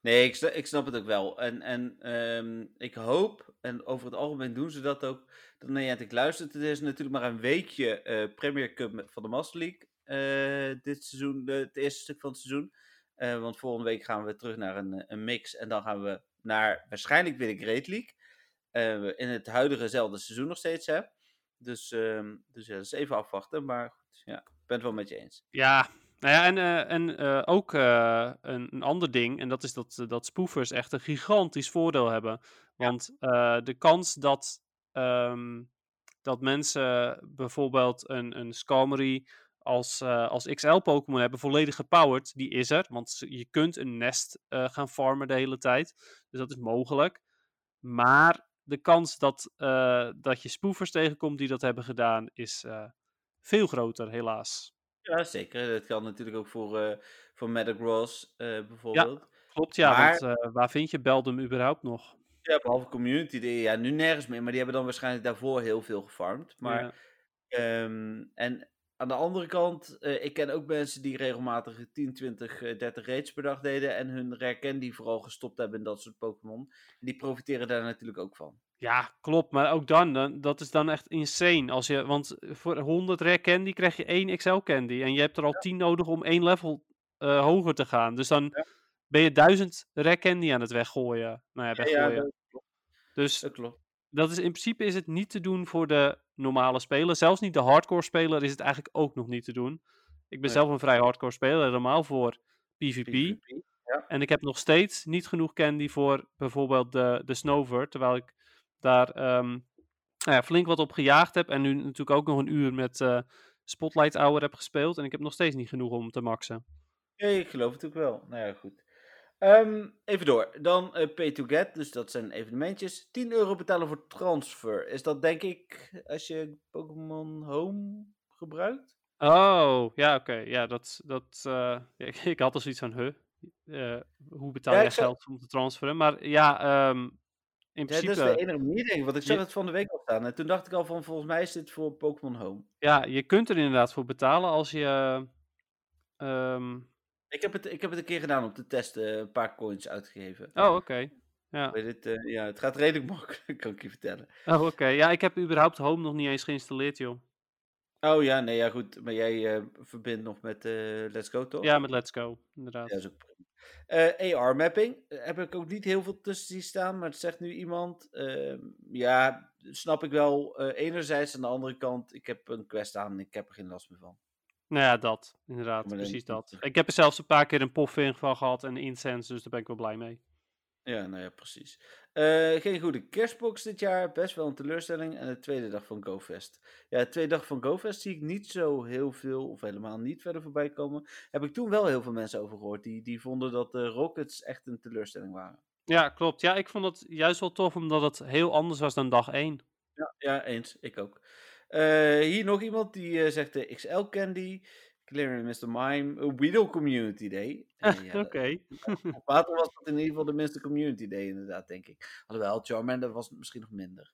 Nee, ik, sna- ik snap het ook wel. En, en ehm, ik hoop, en over het algemeen doen ze dat ook, dat Niantic luistert. Het is natuurlijk maar een weekje eh, Premier Cup van de Master League eh, dit seizoen, het eerste stuk van het seizoen. Eh, want volgende week gaan we terug naar een, een mix. En dan gaan we naar waarschijnlijk weer de Great League. Eh, in het huidigezelfde seizoen nog steeds, hè. Dus, ehm, dus ja, dat is even afwachten. Maar goed, ja, ik ben het wel met je eens. Ja, nou ja, en, eh, en eh, ook eh, een, een ander ding, en dat is dat, dat spoofers echt een gigantisch voordeel hebben. Want eh, de kans dat, ehm, dat mensen bijvoorbeeld een, een Skarmory als, eh, als XL-Pokémon hebben, volledig gepowered, die is er. Want je kunt een nest eh, gaan farmen de hele tijd. Dus dat is mogelijk. Maar de kans dat, eh, dat je spoofers tegenkomt die dat hebben gedaan, is veel groter, helaas. Ja, zeker. Dat geldt natuurlijk ook voor, eh voor Metagross bijvoorbeeld. Klopt, ja, Maar- want waar vind je Beldum überhaupt nog? Ja, behalve Community. Die, ja, nu nergens meer. Maar die hebben dan waarschijnlijk daarvoor heel veel gefarmd. Maar, Ja. ehm, en aan de andere kant, eh, ik ken ook mensen die regelmatig 10, 20, eh, 30 raids per dag deden. En hun rare candy vooral gestopt hebben in dat soort Pokémon. Die profiteren daar natuurlijk ook van. Ja, klopt. Maar ook dan, dan, dat is dan echt insane. Als je, want voor 100 rare candy krijg je één XL candy. En je hebt er al 10 nodig om één level eh, hoger te gaan. Dus dan Ja. ben je 1000 rare candy aan het weggooien. Nou ja, weggooien. Ja, dat, dus dat klopt. Dat is, in principe is het niet te doen voor de normale speler. Zelfs niet de hardcore speler is het eigenlijk ook nog niet te doen. Ik ben Nee. zelf een vrij hardcore speler, helemaal voor PvP. PvP. En ik heb nog steeds niet genoeg candy voor bijvoorbeeld de, de Snover. Terwijl ik daar ehm, nou ja, flink wat op gejaagd heb. En nu natuurlijk ook nog een uur met eh, Spotlight Hour heb gespeeld. En ik heb nog steeds niet genoeg om te maxen. Ja, ik geloof het ook wel. Nou ja, goed. Ehm, even door. Dan eh, pay to get, dus dat zijn evenementjes. 10 euro betalen voor transfer. Is dat denk ik als je Pokémon Home gebruikt? Oh, ja, oké. Ja, dat, dat, eh, ik, ik had al zoiets van, huh? Eh, hoe betaal Ja, je zou- geld om te transferen? Maar ja, ehm, in Ja, dat principe, is de enige manier denk ik, want ik zag Je- het van de week al staan. En toen dacht ik al van, volgens mij is dit voor Pokémon Home. ja, je kunt er inderdaad voor betalen als je... ehm, Ik heb, het, ik heb het een keer gedaan om te testen, een paar coins uitgegeven. oh, oké. Ja. Het, eh, ja, het gaat redelijk makkelijk, kan ik je vertellen. Oh, oké. Ja, ik heb überhaupt Home nog niet eens geïnstalleerd, joh. Oh ja, nee, ja goed. Maar jij eh, verbindt nog met eh, Let's Go, toch? Ja, met Let's Go, inderdaad. Ja, is ook prima. Eh, AR-mapping eh, heb ik ook niet heel veel tussen zien staan, maar het zegt nu iemand. ehm, ja, snap ik wel. eh, enerzijds, aan de andere kant, ik heb een quest aan en ik heb er geen last meer van. Nou ja, dat. Inderdaad, precies dat. Ik heb er zelfs een paar keer een poffing van gehad en incense, dus daar ben ik wel blij mee. Ja, nou ja, precies. Eh, geen goede kerstbox dit jaar, best wel een teleurstelling. En de tweede dag van GoFest. Ja, de tweede dag van GoFest zie ik niet zo heel veel, of helemaal niet verder voorbij komen. Heb ik toen wel heel veel mensen over gehoord, die, die vonden dat de Rockets echt een teleurstelling waren. Ja, klopt. Ja, ik vond het juist wel tof, omdat het heel anders was dan dag 1. Ja, ja eens. Ik ook. Eh, hier nog iemand die eh, zegt de XL Candy, Clearing Mr. Mime, a Weedle Community Day. Eh, ja, Oké. Water was dat in ieder geval de minste Community Day inderdaad, denk ik. Alhoewel, Charmander was misschien nog minder.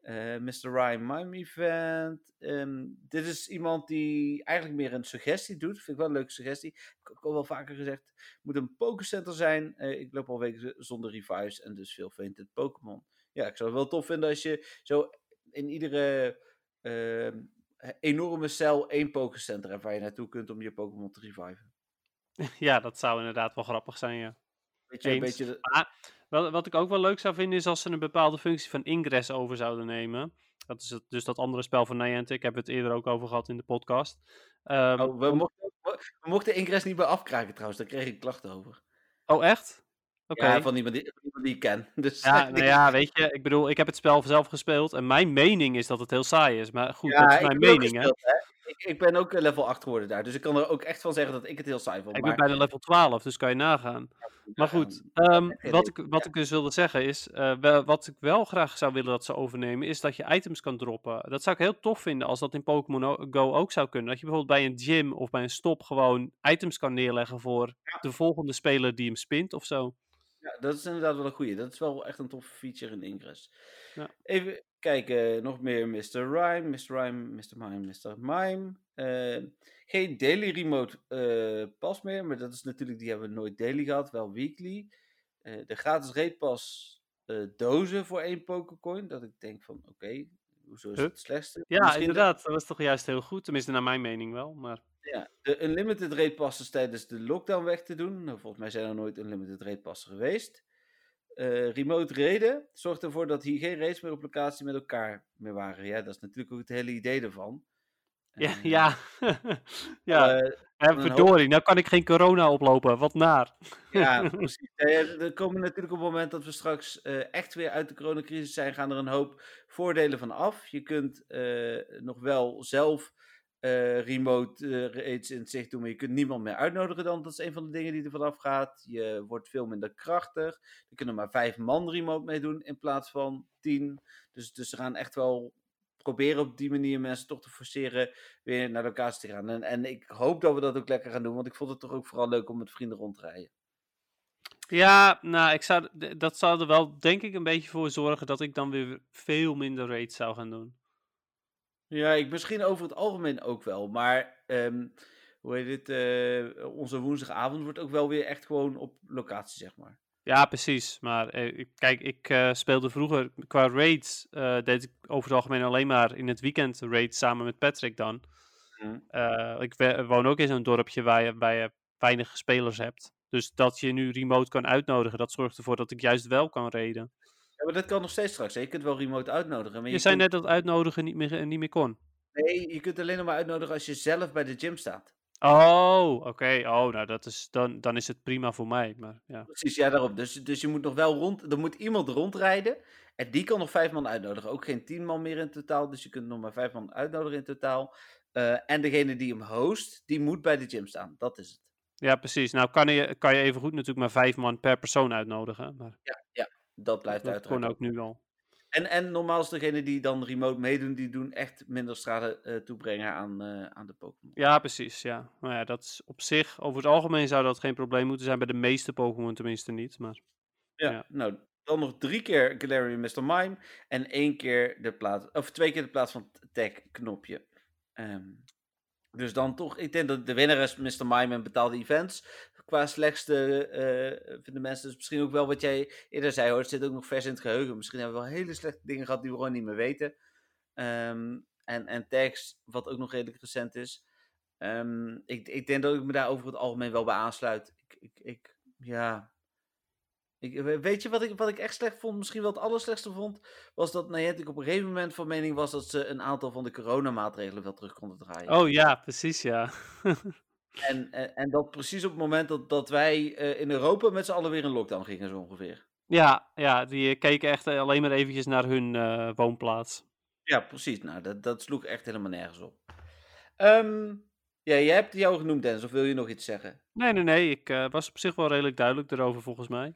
Eh Mr. Ryan Mime Event. Ehm, dit is iemand die eigenlijk meer een suggestie doet. Vind ik wel een leuke suggestie. Heb ik ook al wel vaker gezegd. Moet een Pokécenter zijn. Eh, ik loop al weken zonder revives en dus veel fainted Pokémon. Ja, ik zou het wel tof vinden als je zo in iedere enorme cel één Pokécenter waar je naartoe kunt om je Pokémon te reviven. Ja, dat zou inderdaad wel grappig zijn, ja. Weet je, een beetje de- Maar wat, wat ik ook wel leuk zou vinden, is als ze een bepaalde functie van Ingress over zouden nemen. Dat is het, dus dat andere spel van Niantic. Ik heb het eerder ook over gehad in de podcast. Ehm, Oh, we, mochten, we mochten Ingress niet meer afkraken trouwens, daar kreeg ik klachten over. oh, echt? Ja, van iemand die, van iemand die ik ken. Dus, Ja, nou ja, weet je, ik bedoel, ik heb het spel zelf gespeeld en mijn mening is dat het heel saai is. Maar goed, Ja, dat is mijn mening, hè. gespeeld, hè. Ik, ik ben ook eh, level 8 geworden daar, dus ik kan er ook echt van zeggen dat ik het heel saai vond. Ik maar, ben bijna level 12, dus kan je nagaan. Maar goed, ehm, wat, ik, wat ik dus wilde zeggen is, eh, wel- wat ik wel graag zou willen dat ze overnemen, is dat je items kan droppen. Dat zou ik heel tof vinden als dat in Pokémon Go ook zou kunnen. Dat je bijvoorbeeld bij een gym of bij een stop gewoon items kan neerleggen voor de volgende speler die hem spint of zo. Ja, dat is inderdaad wel een goeie. Dat is wel echt een toffe feature in Ingress. Ja. Even kijken, nog meer Mr. Rhyme, Mr. Rhyme, Mr. Mime, Mr. Mime. Eh, geen daily remote eh, pas meer, maar dat is natuurlijk, die hebben we nooit daily gehad, wel weekly. Eh, de gratis raid pas eh, dozen voor één Pokécoin, dat ik denk van, oké, hoezo is Huh? het slechtste? Ja, Misschien inderdaad. Dat was toch juist heel goed. Tenminste, naar mijn mening wel. Maar Ja, de unlimited rate passes tijdens de lockdown weg te doen. Nou, volgens mij zijn er nooit unlimited rate passen geweest. Eh, remote reden zorgt ervoor dat hier geen race meer op locatie met elkaar meer waren. Ja, dat is natuurlijk ook het hele idee ervan. Ja, En, ja. ja. eh, een verdorie, nou kan ik geen corona oplopen. Wat naar. Ja, precies. Er komen natuurlijk op het moment dat we straks eh, echt weer uit de coronacrisis zijn, gaan er een hoop voordelen van af. Je kunt eh, nog wel zelf eh, remote raids in het zicht doen, maar je kunt niemand meer uitnodigen dan. Dat is een van de dingen die er vanaf gaat. Je wordt veel minder krachtig. Er kunnen maar vijf man remote meedoen in plaats van tien. Dus, dus ze gaan echt wel proberen op die manier mensen toch te forceren weer naar de locatie te gaan. En, en ik hoop dat we dat ook lekker gaan doen, want ik vond het toch ook vooral leuk om met vrienden rond te rijden. Ja, nou, ik zou, dat zou er wel denk ik een beetje voor zorgen dat ik dan weer veel minder raids zou gaan doen. Ja, ik misschien over het algemeen ook wel. Maar ehm, hoe heet het? eh, onze woensdagavond wordt ook wel weer echt gewoon op locatie, zeg maar. Ja, precies. Maar eh, kijk, ik eh, speelde vroeger qua raids, eh, deed ik over het algemeen alleen maar in het weekend raids samen met Patrick dan. Mhm. Ik woon ook in zo'n dorpje waar je, waar je weinig spelers hebt. Dus dat je nu remote kan uitnodigen, dat zorgt ervoor dat ik juist wel kan raiden. Ja, maar dat kan nog steeds straks. hè. Je kunt wel remote uitnodigen. Maar Je, je, zei kunt, net dat uitnodigen niet meer, niet meer kon. Nee, je kunt alleen nog maar uitnodigen als je zelf bij de gym staat. Oh, oké. Oh, nou, dat is, dan, dan is het prima voor mij. Maar ja. Precies, ja, daarom. Dus, dus je moet nog wel rond. Er moet iemand rondrijden. En die kan nog vijf man uitnodigen. Ook geen tien man meer in totaal. Dus je kunt nog maar vijf man uitnodigen in totaal. Eh, en degene die hem host, die moet bij de gym staan. Dat is het. ja, precies. Nou, kan je, kan je even goed natuurlijk maar vijf man per persoon uitnodigen. Maar Dat blijft dat uiteraard kon ook. nu al. En, en normaal is degene die dan remote meedoen, die doen echt minder schade eh, toebrengen aan, eh, aan de Pokémon. Ja, precies. Ja. Nou ja, dat is op zich, over het algemeen zou dat geen probleem moeten zijn. Bij de meeste Pokémon tenminste niet. Maar Ja, Ja. nou, dan nog drie keer Galarian Mr. Mime en één keer de plaats, of twee keer de plaats van het tag knopje. Ehm, dus dan toch, ik denk dat de winnaar is Mr. Mime en betaalde events. Qua slechtste eh, vinden mensen dus misschien ook wel wat jij eerder zei hoor. Het zit ook nog vers in het geheugen. Misschien hebben we wel hele slechte dingen gehad die we gewoon niet meer weten. Ehm, en, en tags, wat ook nog redelijk recent is. Ehm, ik, ik denk dat ik me daar over het algemeen wel bij aansluit. Ik, ik, ik ja, ik, we- weet je wat ik, wat ik echt slecht vond? Misschien wel het allerslechtste vond? Was dat Niantic op een gegeven moment van mening was dat ze een aantal van de coronamaatregelen wel terug konden draaien. Oh ja, precies ja. En, en, en dat precies op het moment dat, dat wij eh, in Europa met z'n allen weer in lockdown gingen, zo ongeveer. ja, ja, die eh, keken echt eh, alleen maar eventjes naar hun woonplaats. Ja, precies. Nou, dat, dat sloeg echt helemaal nergens op. Ehm, ja, jij hebt jou genoemd, Dennis, of wil je nog iets zeggen? Nee, nee, nee. Ik was op zich wel redelijk duidelijk erover volgens mij.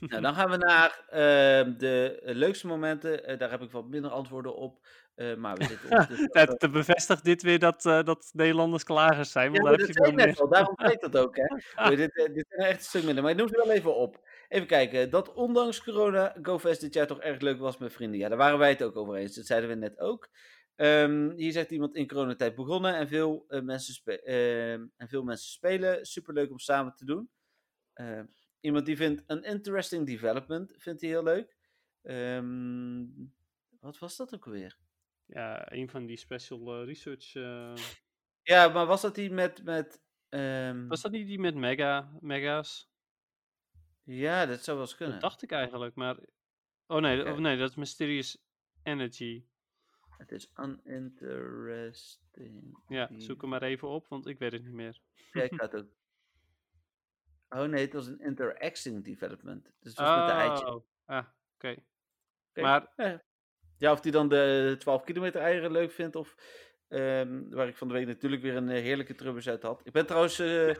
Nou, dan gaan we naar ehm, de leukste momenten. Daar heb ik wat minder antwoorden op. eh, maar we zitten wel- Dat, dat bevestigt dit weer dat, eh, dat Nederlanders klagers zijn. Ja, Want maar daar heb je net al, daarom weet dat ook, hè. Dit, eh, dit zijn echt een stuk minder, maar ik noem ze wel even op. Even kijken, dat ondanks corona GoFest dit jaar toch erg leuk was met vrienden. Ja, daar waren wij het ook over eens, dat zeiden we net ook. Ehm, hier zegt iemand in coronatijd begonnen en veel, eh, mensen, ehm, en veel mensen spelen. Superleuk om samen te doen. Ehm, iemand die vindt een interesting development, vindt hij heel leuk. Wat was dat ook alweer? Ja, een van die special eh, research. eh, Ja, maar was dat die met... met ehm, was dat niet die met mega, mega's? Ja, dat zou wel eens kunnen. Dat dacht ik eigenlijk, maar. Oh nee, oh, nee dat is Mysterious Energy. Het is uninteresting. Ja, zoek hem maar even op, want ik weet het niet meer. Ja, ik het ook. Oh nee, het was een interacting development. Dus het was met de eitje. Oh, ah, oké. Maar Ja. Ja, of hij dan de 12 kilometer eieren leuk vindt of... ehm, waar ik van de week natuurlijk weer een eh, heerlijke trubbers uit had. Ik ben trouwens eh,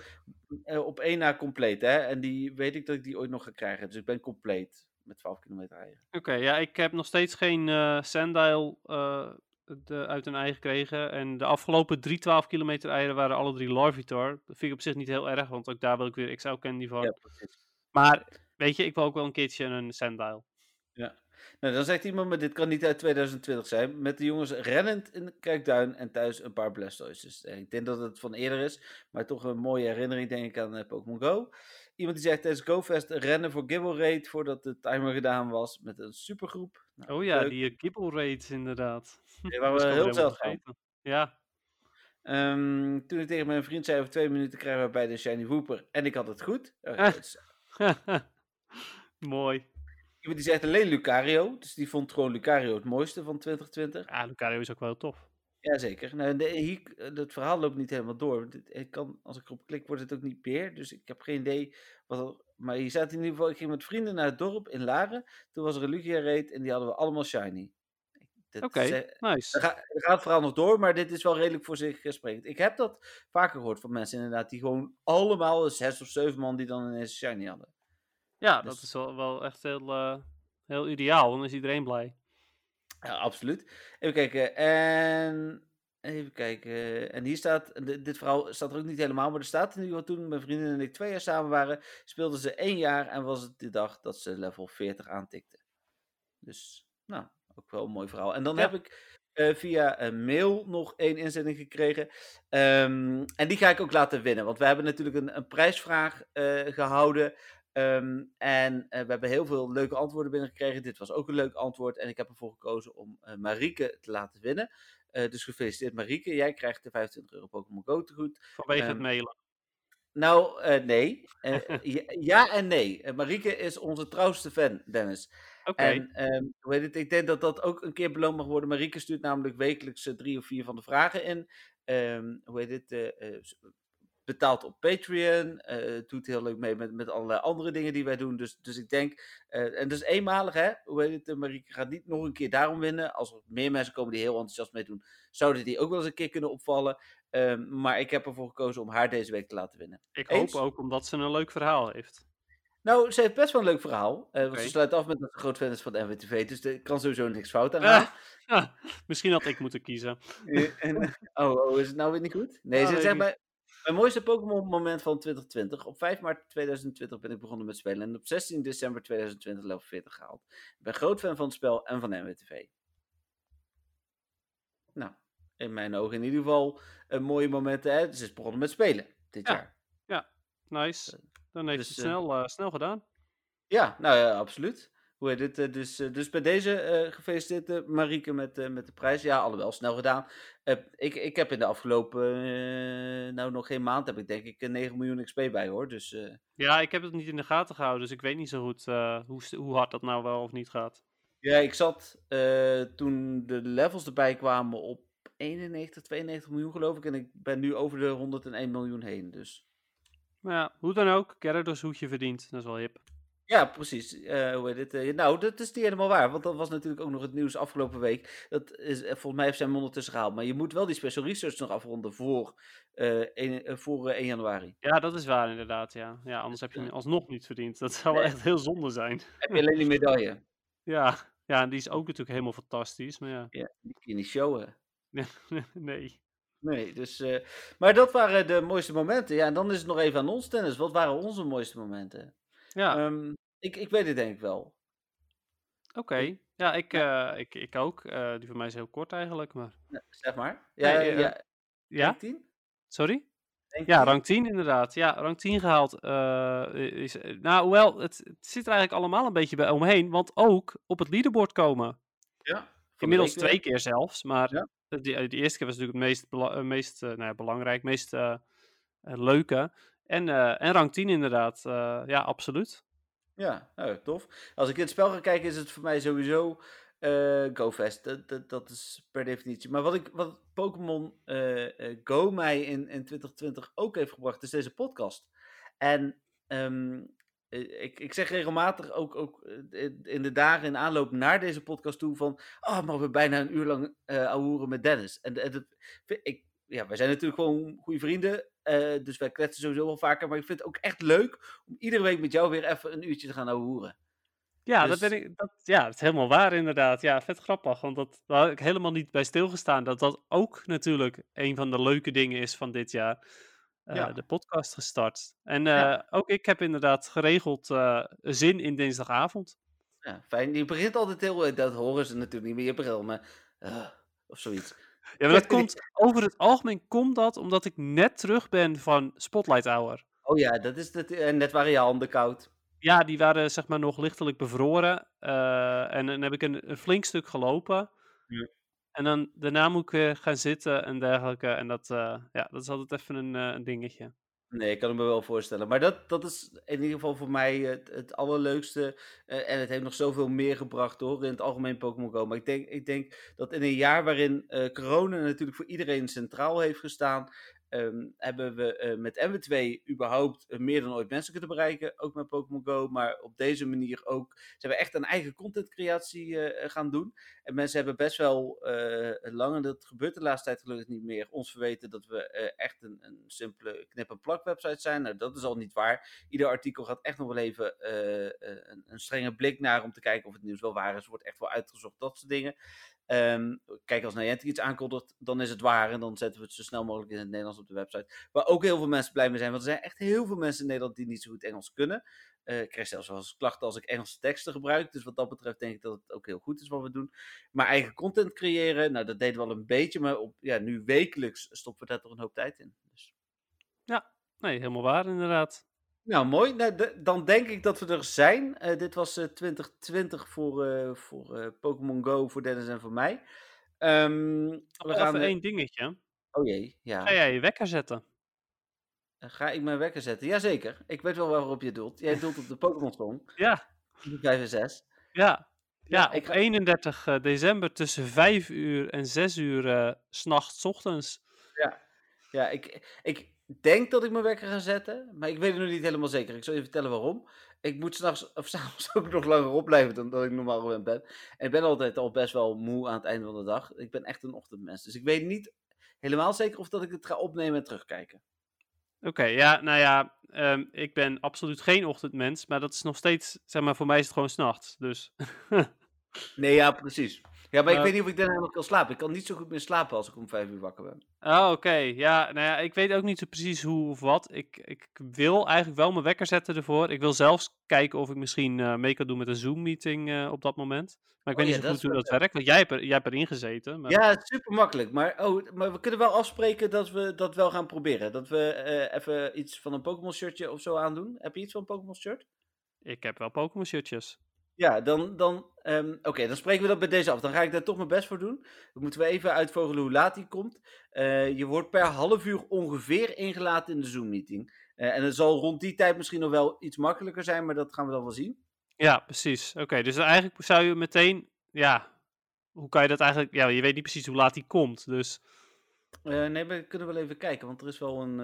eh, op één na compleet, hè. En die weet ik dat ik die ooit nog ga krijgen. Dus ik ben compleet met 12 kilometer eieren. Oké, ja, ik heb nog steeds geen eh Sandile de, uit een ei gekregen. En de afgelopen drie 12 kilometer eieren waren alle drie Larvitar. Dat vind ik op zich niet heel erg, want ook daar wil ik weer XL Candy van. Ja. Maar, weet je, ik wil ook wel een keertje een Sandile. Nou, dan zegt iemand, maar dit kan niet uit 2020 zijn. Met de jongens rennend in de Kijkduin en thuis een paar Blastoises. Eh, Ik denk dat het van eerder is, maar toch een mooie herinnering denk ik aan eh, Pokémon Go. Iemand die zegt tijdens GoFest rennen voor Gibble Raid voordat de timer gedaan was met een supergroep. Nou, Oh ja, leuk. die uh, Gibble Raids inderdaad. Was ik we heel zeldzaam. Ja, toen ik tegen mijn vriend zei over twee minuten krijgen we bij de Shiny Wooper. En ik had het goed. Is- Mooi. Iemand die zegt alleen Lucario. Dus die vond gewoon Lucario het mooiste van 2020. Ja, Lucario is ook wel heel tof. Jazeker. Nou, de, hier, het verhaal loopt niet helemaal door. Ik kan, als ik erop klik, wordt het ook niet meer. Dus ik heb geen idee. Wat maar hier staat in ieder geval, ik ging met vrienden naar het dorp in Laren. Toen was er een Lugia raid en die hadden we allemaal shiny. Oké, is, eh, nice. Dan, ga- dan gaat het verhaal nog door, maar dit is wel redelijk voor zich sprekend. Ik heb dat vaker gehoord van mensen inderdaad, die gewoon allemaal, zes of zeven man, die dan ineens een shiny hadden. Ja, dus- dat is wel, wel echt heel, eh, heel ideaal. Dan is iedereen blij. Ja, absoluut. Even kijken. En. Even kijken. En hier staat. Dit, verhaal staat er ook niet helemaal. Maar er staat in ieder geval toen mijn vriendin en ik twee jaar samen waren. Speelden ze één jaar. En was het de dag dat ze level 40 aantikten. Dus. Nou, ook wel een mooi verhaal. En dan Ja. heb ik. eh, via een mail nog één inzending gekregen. Ehm, en die ga ik ook laten winnen. Want we hebben natuurlijk een, een prijsvraag eh, gehouden. Ehm, en eh, we hebben heel veel leuke antwoorden binnengekregen. Dit was ook een leuk antwoord. En ik heb ervoor gekozen om eh Marieke te laten winnen. Eh, dus gefeliciteerd Marieke. Jij krijgt de 25 euro Pokémon Go te goed. Vanwege het Ehm, mailen. Nou, nee. Ja, ja en nee. Marieke is onze trouwste fan, Dennis. Oké. En hoe heet het? ik denk dat dat ook een keer beloond mag worden. Marieke stuurt namelijk wekelijks drie of vier van de vragen in. Hoe heet het? Betaalt op Patreon. eh, doet heel leuk mee met, met allerlei andere dingen die wij doen. Dus, dus ik denk, eh, en is eenmalig hè. Hoe heet het? eh, Marieke gaat niet nog een keer daarom winnen. Als er meer mensen komen die heel enthousiast meedoen, zouden die ook wel eens een keer kunnen opvallen. Ehm, maar ik heb ervoor gekozen om haar deze week te laten winnen. Ik eens? hoop ook omdat ze een leuk verhaal heeft. Nou, ze heeft best wel een leuk verhaal. want ze sluit af met dat ze groot fan is van de NWTV. Dus er kan sowieso niks fout aan gaan. Ah, misschien had ik moeten kiezen. En, oh, oh, is het nou weer niet goed? Nee, Ah, ze zegt bij mijn mooiste Pokémon moment van 2020. Op 5 maart 2020 ben ik begonnen met spelen. En op 16 december 2020 level 40 gehaald. Ik ben groot fan van het spel en van de NWTV. Nou, in mijn ogen in ieder geval een mooie momenten. Hè? Ze is begonnen met spelen dit Ja. jaar. Nice. Dan heeft dus, het eh, snel, eh, snel gedaan. Ja, nou ja, absoluut. Hoe heet het? eh, Dus, eh, dus bij deze eh, gefeliciteerd Marieke met, met de prijs. Ja, alhoewel, snel gedaan. Ik, ik heb in de afgelopen, nou nog geen maand, heb ik denk ik eh, 9 miljoen XP bij hoor. Dus Ja, ik heb het niet in de gaten gehouden, dus ik weet niet zo goed hoe, hoe hard dat nou wel of niet gaat. ja, ik zat toen de levels erbij kwamen op 91, 92 miljoen geloof ik. En ik ben nu over de 101 miljoen heen. Dus Maar ja, hoe dan ook, Gyarados hoedje verdient. Dat is wel hip. Ja, precies. Eh, hoe heet het? eh, nou, dat is niet helemaal waar. Want dat was natuurlijk ook nog het nieuws afgelopen week. Dat is, eh, volgens mij heeft zijn ondertussen gehaald. Maar je moet wel die special research nog afronden voor, eh 1, eh, voor eh, 1 januari. Ja, dat is waar inderdaad, ja. Ja, anders heb je hem alsnog niet verdiend. Dat zou wel echt heel zonde zijn. Heb je alleen die medaille? Ja, ja, en die is ook natuurlijk helemaal fantastisch, maar ja. Ja, die kun je niet showen. nee. Nee, dus... maar dat waren de mooiste momenten. Ja, en dan is het nog even aan ons, Dennis. Wat waren onze mooiste momenten? Ja, Ehm, ik, ik weet het denk ik wel. oké. Ja, ik, eh, ik, ik ook. Eh, die van mij is heel kort eigenlijk, maar... Ja, zeg maar. Ja, Nee, eh, ja. Ja? Rank 10? Sorry? Ja, 10? rang 10 inderdaad. Ja, rang 10 gehaald. eh, is, nou, hoewel, het, het zit er eigenlijk allemaal een beetje bij omheen. Want ook op het leaderboard komen. Ja. Inmiddels weer. twee keer zelfs. Maar Ja. de, die, die eerste keer was natuurlijk het meest, bela- meest nou ja, belangrijk, meest leuke. En, eh, en rang 10 inderdaad. Eh, ja, absoluut. Ja, nou, tof. Als ik het spel ga kijken, is het voor mij sowieso eh GoFest. Dat, dat, is per definitie. Maar wat, ik, wat Pokémon Go mij in, in 2020 ook heeft gebracht, is deze podcast. En ehm, eh, ik, ik zeg regelmatig, ook, ook in de dagen in aanloop naar deze podcast toe, van, oh, maar we bijna een uur lang ouwehoeren met Dennis. En, en ik, ja, wij zijn natuurlijk gewoon goede vrienden, eh, dus wij kletsen sowieso wel vaker. Maar ik vind het ook echt leuk om iedere week met jou weer even een uurtje te gaan ouwehoeren. Ja, Dus- dat, ben ik, dat, ja, dat is helemaal waar inderdaad. Ja, vet grappig. Want dat, daar had ik helemaal niet bij stilgestaan. Dat dat ook natuurlijk een van de leuke dingen is van dit jaar. eh, Ja. De podcast gestart. En Ja. eh, ook ik heb inderdaad geregeld zin in dinsdagavond. Ja, fijn. Je begint altijd heel... Dat horen ze natuurlijk niet meer je bril, maar... of zoiets. Ja, maar dat komt, over het algemeen komt dat omdat ik net terug ben van Spotlight Hour. Oh ja, dat is het. En net waren je handen koud. Ja, die waren zeg maar nog lichtelijk bevroren. eh, en dan heb ik een, een flink stuk gelopen. Ja. En dan daarna moet ik weer gaan zitten en dergelijke. En dat, eh, ja, dat is altijd even een, eh, een dingetje. Nee, ik kan het me wel voorstellen. Maar dat, dat is in ieder geval voor mij het, allerleukste. eh, en het heeft nog zoveel meer gebracht hoor, in het algemeen Pokémon Go. Maar ik denk, ik denk dat in een jaar waarin eh, corona natuurlijk voor iedereen centraal heeft gestaan. Ehm, hebben we eh, met MW2 überhaupt eh, meer dan ooit mensen kunnen bereiken. Ook met Pokémon Go. Maar op deze manier ook. Ze hebben echt een eigen contentcreatie eh, gaan doen. En mensen hebben best wel lang, en dat gebeurt de laatste tijd gelukkig niet meer, ons verweten dat we echt een, een simpele knip-en-plak website zijn. Nou, dat is al niet waar. Ieder artikel gaat echt nog wel even een, een strenge blik naar om te kijken of het nieuws wel waar is. Wordt echt wel uitgezocht, dat soort dingen. Ehm, kijk, als Niantic iets aankondigt, dan is het waar. En dan zetten we het zo snel mogelijk in het Nederlands op de website. Waar ook heel veel mensen blij mee zijn. Want er zijn echt heel veel mensen in Nederland die niet zo goed Engels kunnen. Eh, ik krijg zelfs wel klachten als ik Engelse teksten gebruik. Dus wat dat betreft denk ik dat het ook heel goed is wat we doen. Maar eigen content creëren, nou dat deden we al een beetje. Maar op, ja, nu wekelijks stoppen we daar toch een hoop tijd in. Dus. Nee, helemaal waar inderdaad. Nou, mooi. Nou, de- dan denk ik dat we er zijn. Eh, dit was eh, 2020 voor, eh, voor eh, Pokémon Go, voor Dennis en voor mij. Ehm, we gaan... even eh, één dingetje. Oh jee, ja. Ga jij je wekker zetten? Ga ik mijn wekker zetten? Jazeker. Ik weet wel waarop je doelt. Jij doelt op de Pokémon Song. Ja, Die 5 en 6. ja. Ja, ik op ga- 31 eh, december tussen 5 uur en 6 uur eh, 's s'nachts ochtends. Ja, ik, ik denk dat ik mijn wekker ga zetten. Maar ik weet het nog niet helemaal zeker. Ik zal je vertellen waarom. Ik moet s'nachts of s'avonds ook nog langer opblijven dan dat ik normaal gewend ben. En ik ben altijd al best wel moe aan het einde van de dag. Ik ben echt een ochtendmens. Dus ik weet niet helemaal zeker of dat ik het ga opnemen en terugkijken. Oké, ja, nou ja, ehm, ik ben absoluut geen ochtendmens, maar dat is nog steeds, zeg maar, voor mij is het gewoon s'nachts. Dus Nee, ja, precies. Ja, maar ik weet niet of ik daarna nog kan slapen. Ik kan niet zo goed meer slapen als ik om vijf uur wakker ben. Oh, oké. Ja, nou ja, ik weet ook niet zo precies hoe of wat. Ik, ik wil eigenlijk wel mijn wekker zetten ervoor. Ik wil zelfs kijken of ik misschien eh, mee kan doen met een Zoom-meeting eh, op dat moment. Maar ik Oh weet ja, niet zo goed hoe dat werkt, want jij hebt, er, jij hebt erin gezeten. Maar... Ja, super makkelijk. Maar, oh, maar we kunnen wel afspreken dat we dat wel gaan proberen. Dat we eh, even iets van een Pokémon shirtje of zo aandoen. Heb je iets van een Pokémon shirt? Ik heb wel Pokémon shirtjes. Ja, dan, dan, ehm, oké, dan spreken we dat bij deze af. Dan ga ik daar toch mijn best voor doen. Dan moeten we even uitvogelen hoe laat die komt. Eh, je wordt per half uur ongeveer ingelaten in de Zoom-meeting. Eh, en het zal rond die tijd misschien nog wel iets makkelijker zijn, maar dat gaan we dan wel zien. Ja, precies. Oké, dus eigenlijk zou je meteen, ja, hoe kan je dat eigenlijk, ja, je weet niet precies hoe laat die komt. Dus Eh, nee, we kunnen wel even kijken, want er is wel een...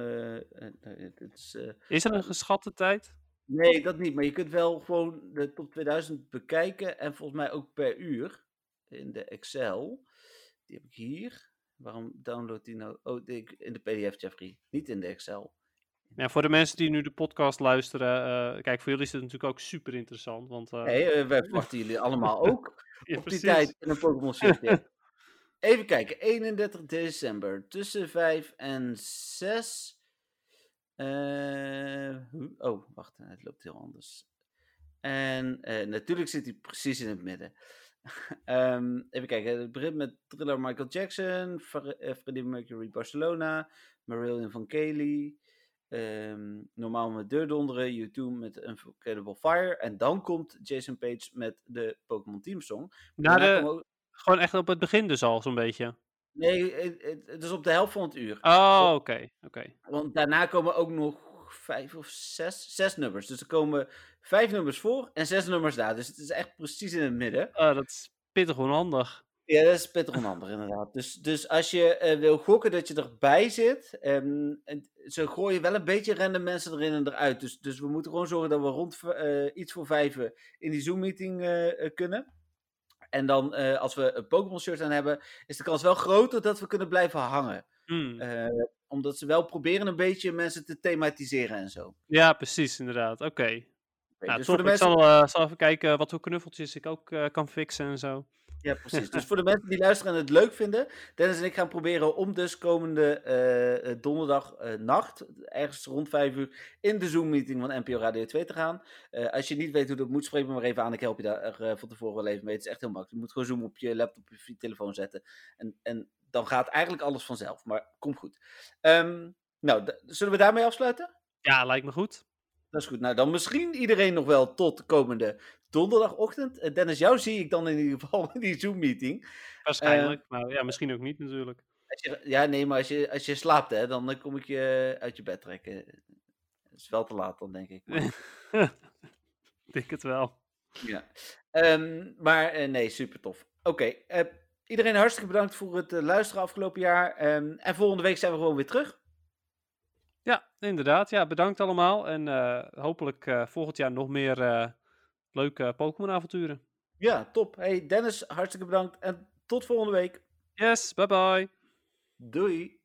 is er een geschatte tijd? Nee, dat niet. Maar je kunt wel gewoon de top 2000 bekijken. En volgens mij ook per uur. In de Excel. Die heb ik hier. Waarom download die nou? Oh, in de PDF, Jeffrey. Niet in de Excel. Ja, voor de mensen die nu de podcast luisteren, eh, kijk, voor jullie is het natuurlijk ook super interessant, want... eh, Nee, eh, wij verwachten jullie allemaal ook ja, op die tijd in een Pokémon shirtje. Even kijken. 31 december. Tussen 5 en 6. Eh, oh, wacht. Het loopt heel anders. En eh, natuurlijk zit hij precies in het midden. Ehm, even kijken. Het begint met thriller Michael Jackson, Fre- eh, Freddie Mercury Barcelona, Marillion van Kelly. ehm, normaal met Deurdonderen, U2 met Unforgettable Fire. En dan komt Jason Page met de Pokémon Team Song. Na de, ook- gewoon echt op het begin dus al, zo'n beetje. Nee, het, is op de helft van het uur. Oh, oké, oké. Want daarna komen ook nog vijf of zes, zes nummers. Dus er komen vijf nummers voor en zes nummers na. Dus het is echt precies in het midden. Ah, dat is pittig onhandig. Ja, dat is pittig onhandig inderdaad. Dus, dus als je eh, wil gokken dat je erbij zit, ehm, ze gooien wel een beetje random mensen erin en eruit. Dus, dus we moeten gewoon zorgen dat we rond eh, iets voor vijven in die Zoom-meeting eh, kunnen. En dan, eh, als we een Pokémon-shirt aan hebben, is de kans wel groter dat we kunnen blijven hangen. Hmm. Eh, omdat ze wel proberen een beetje mensen te thematiseren en zo. Ja, precies, inderdaad. Oké. Nou, dus top. voor de mensen... Ik zal, eh, zal even kijken wat voor knuffeltjes ik ook kan fixen en zo. Ja, precies. Dus voor de mensen die luisteren en het leuk vinden, Dennis en ik gaan proberen om dus komende eh, donderdag eh, nacht, ergens rond 5 uur, in de Zoom-meeting van NPO Radio 2 te gaan. Als je niet weet hoe dat moet, spreek me maar even aan. Ik help je daar van tevoren wel even mee. Het is echt heel makkelijk. Je moet gewoon Zoom op je laptop of je telefoon zetten. En, en dan gaat eigenlijk alles vanzelf. Maar komt goed. Ehm, nou, zullen we daarmee afsluiten? Ja, lijkt me goed. Dat is goed. Nou, dan misschien iedereen nog wel tot de komende donderdagochtend. Eh, Dennis, jou zie ik dan in ieder geval in die Zoom-meeting. Waarschijnlijk, maar ja, misschien ook niet natuurlijk. Als je, ja, nee, maar als je, als je slaapt, hè, dan eh, kom ik je uit je bed trekken. Het is wel te laat dan, denk ik. Ik denk het wel. ja. Ehm, maar nee, super tof. Oké, iedereen hartstikke bedankt voor het luisteren afgelopen jaar. Ehm, en volgende week zijn we gewoon weer terug. Ja, inderdaad. Ja, bedankt allemaal. En eh, hopelijk eh, volgend jaar nog meer eh, leuke Pokémon-avonturen. Ja, top. Hey Dennis, hartstikke bedankt en tot volgende week. Yes, bye bye. Doei.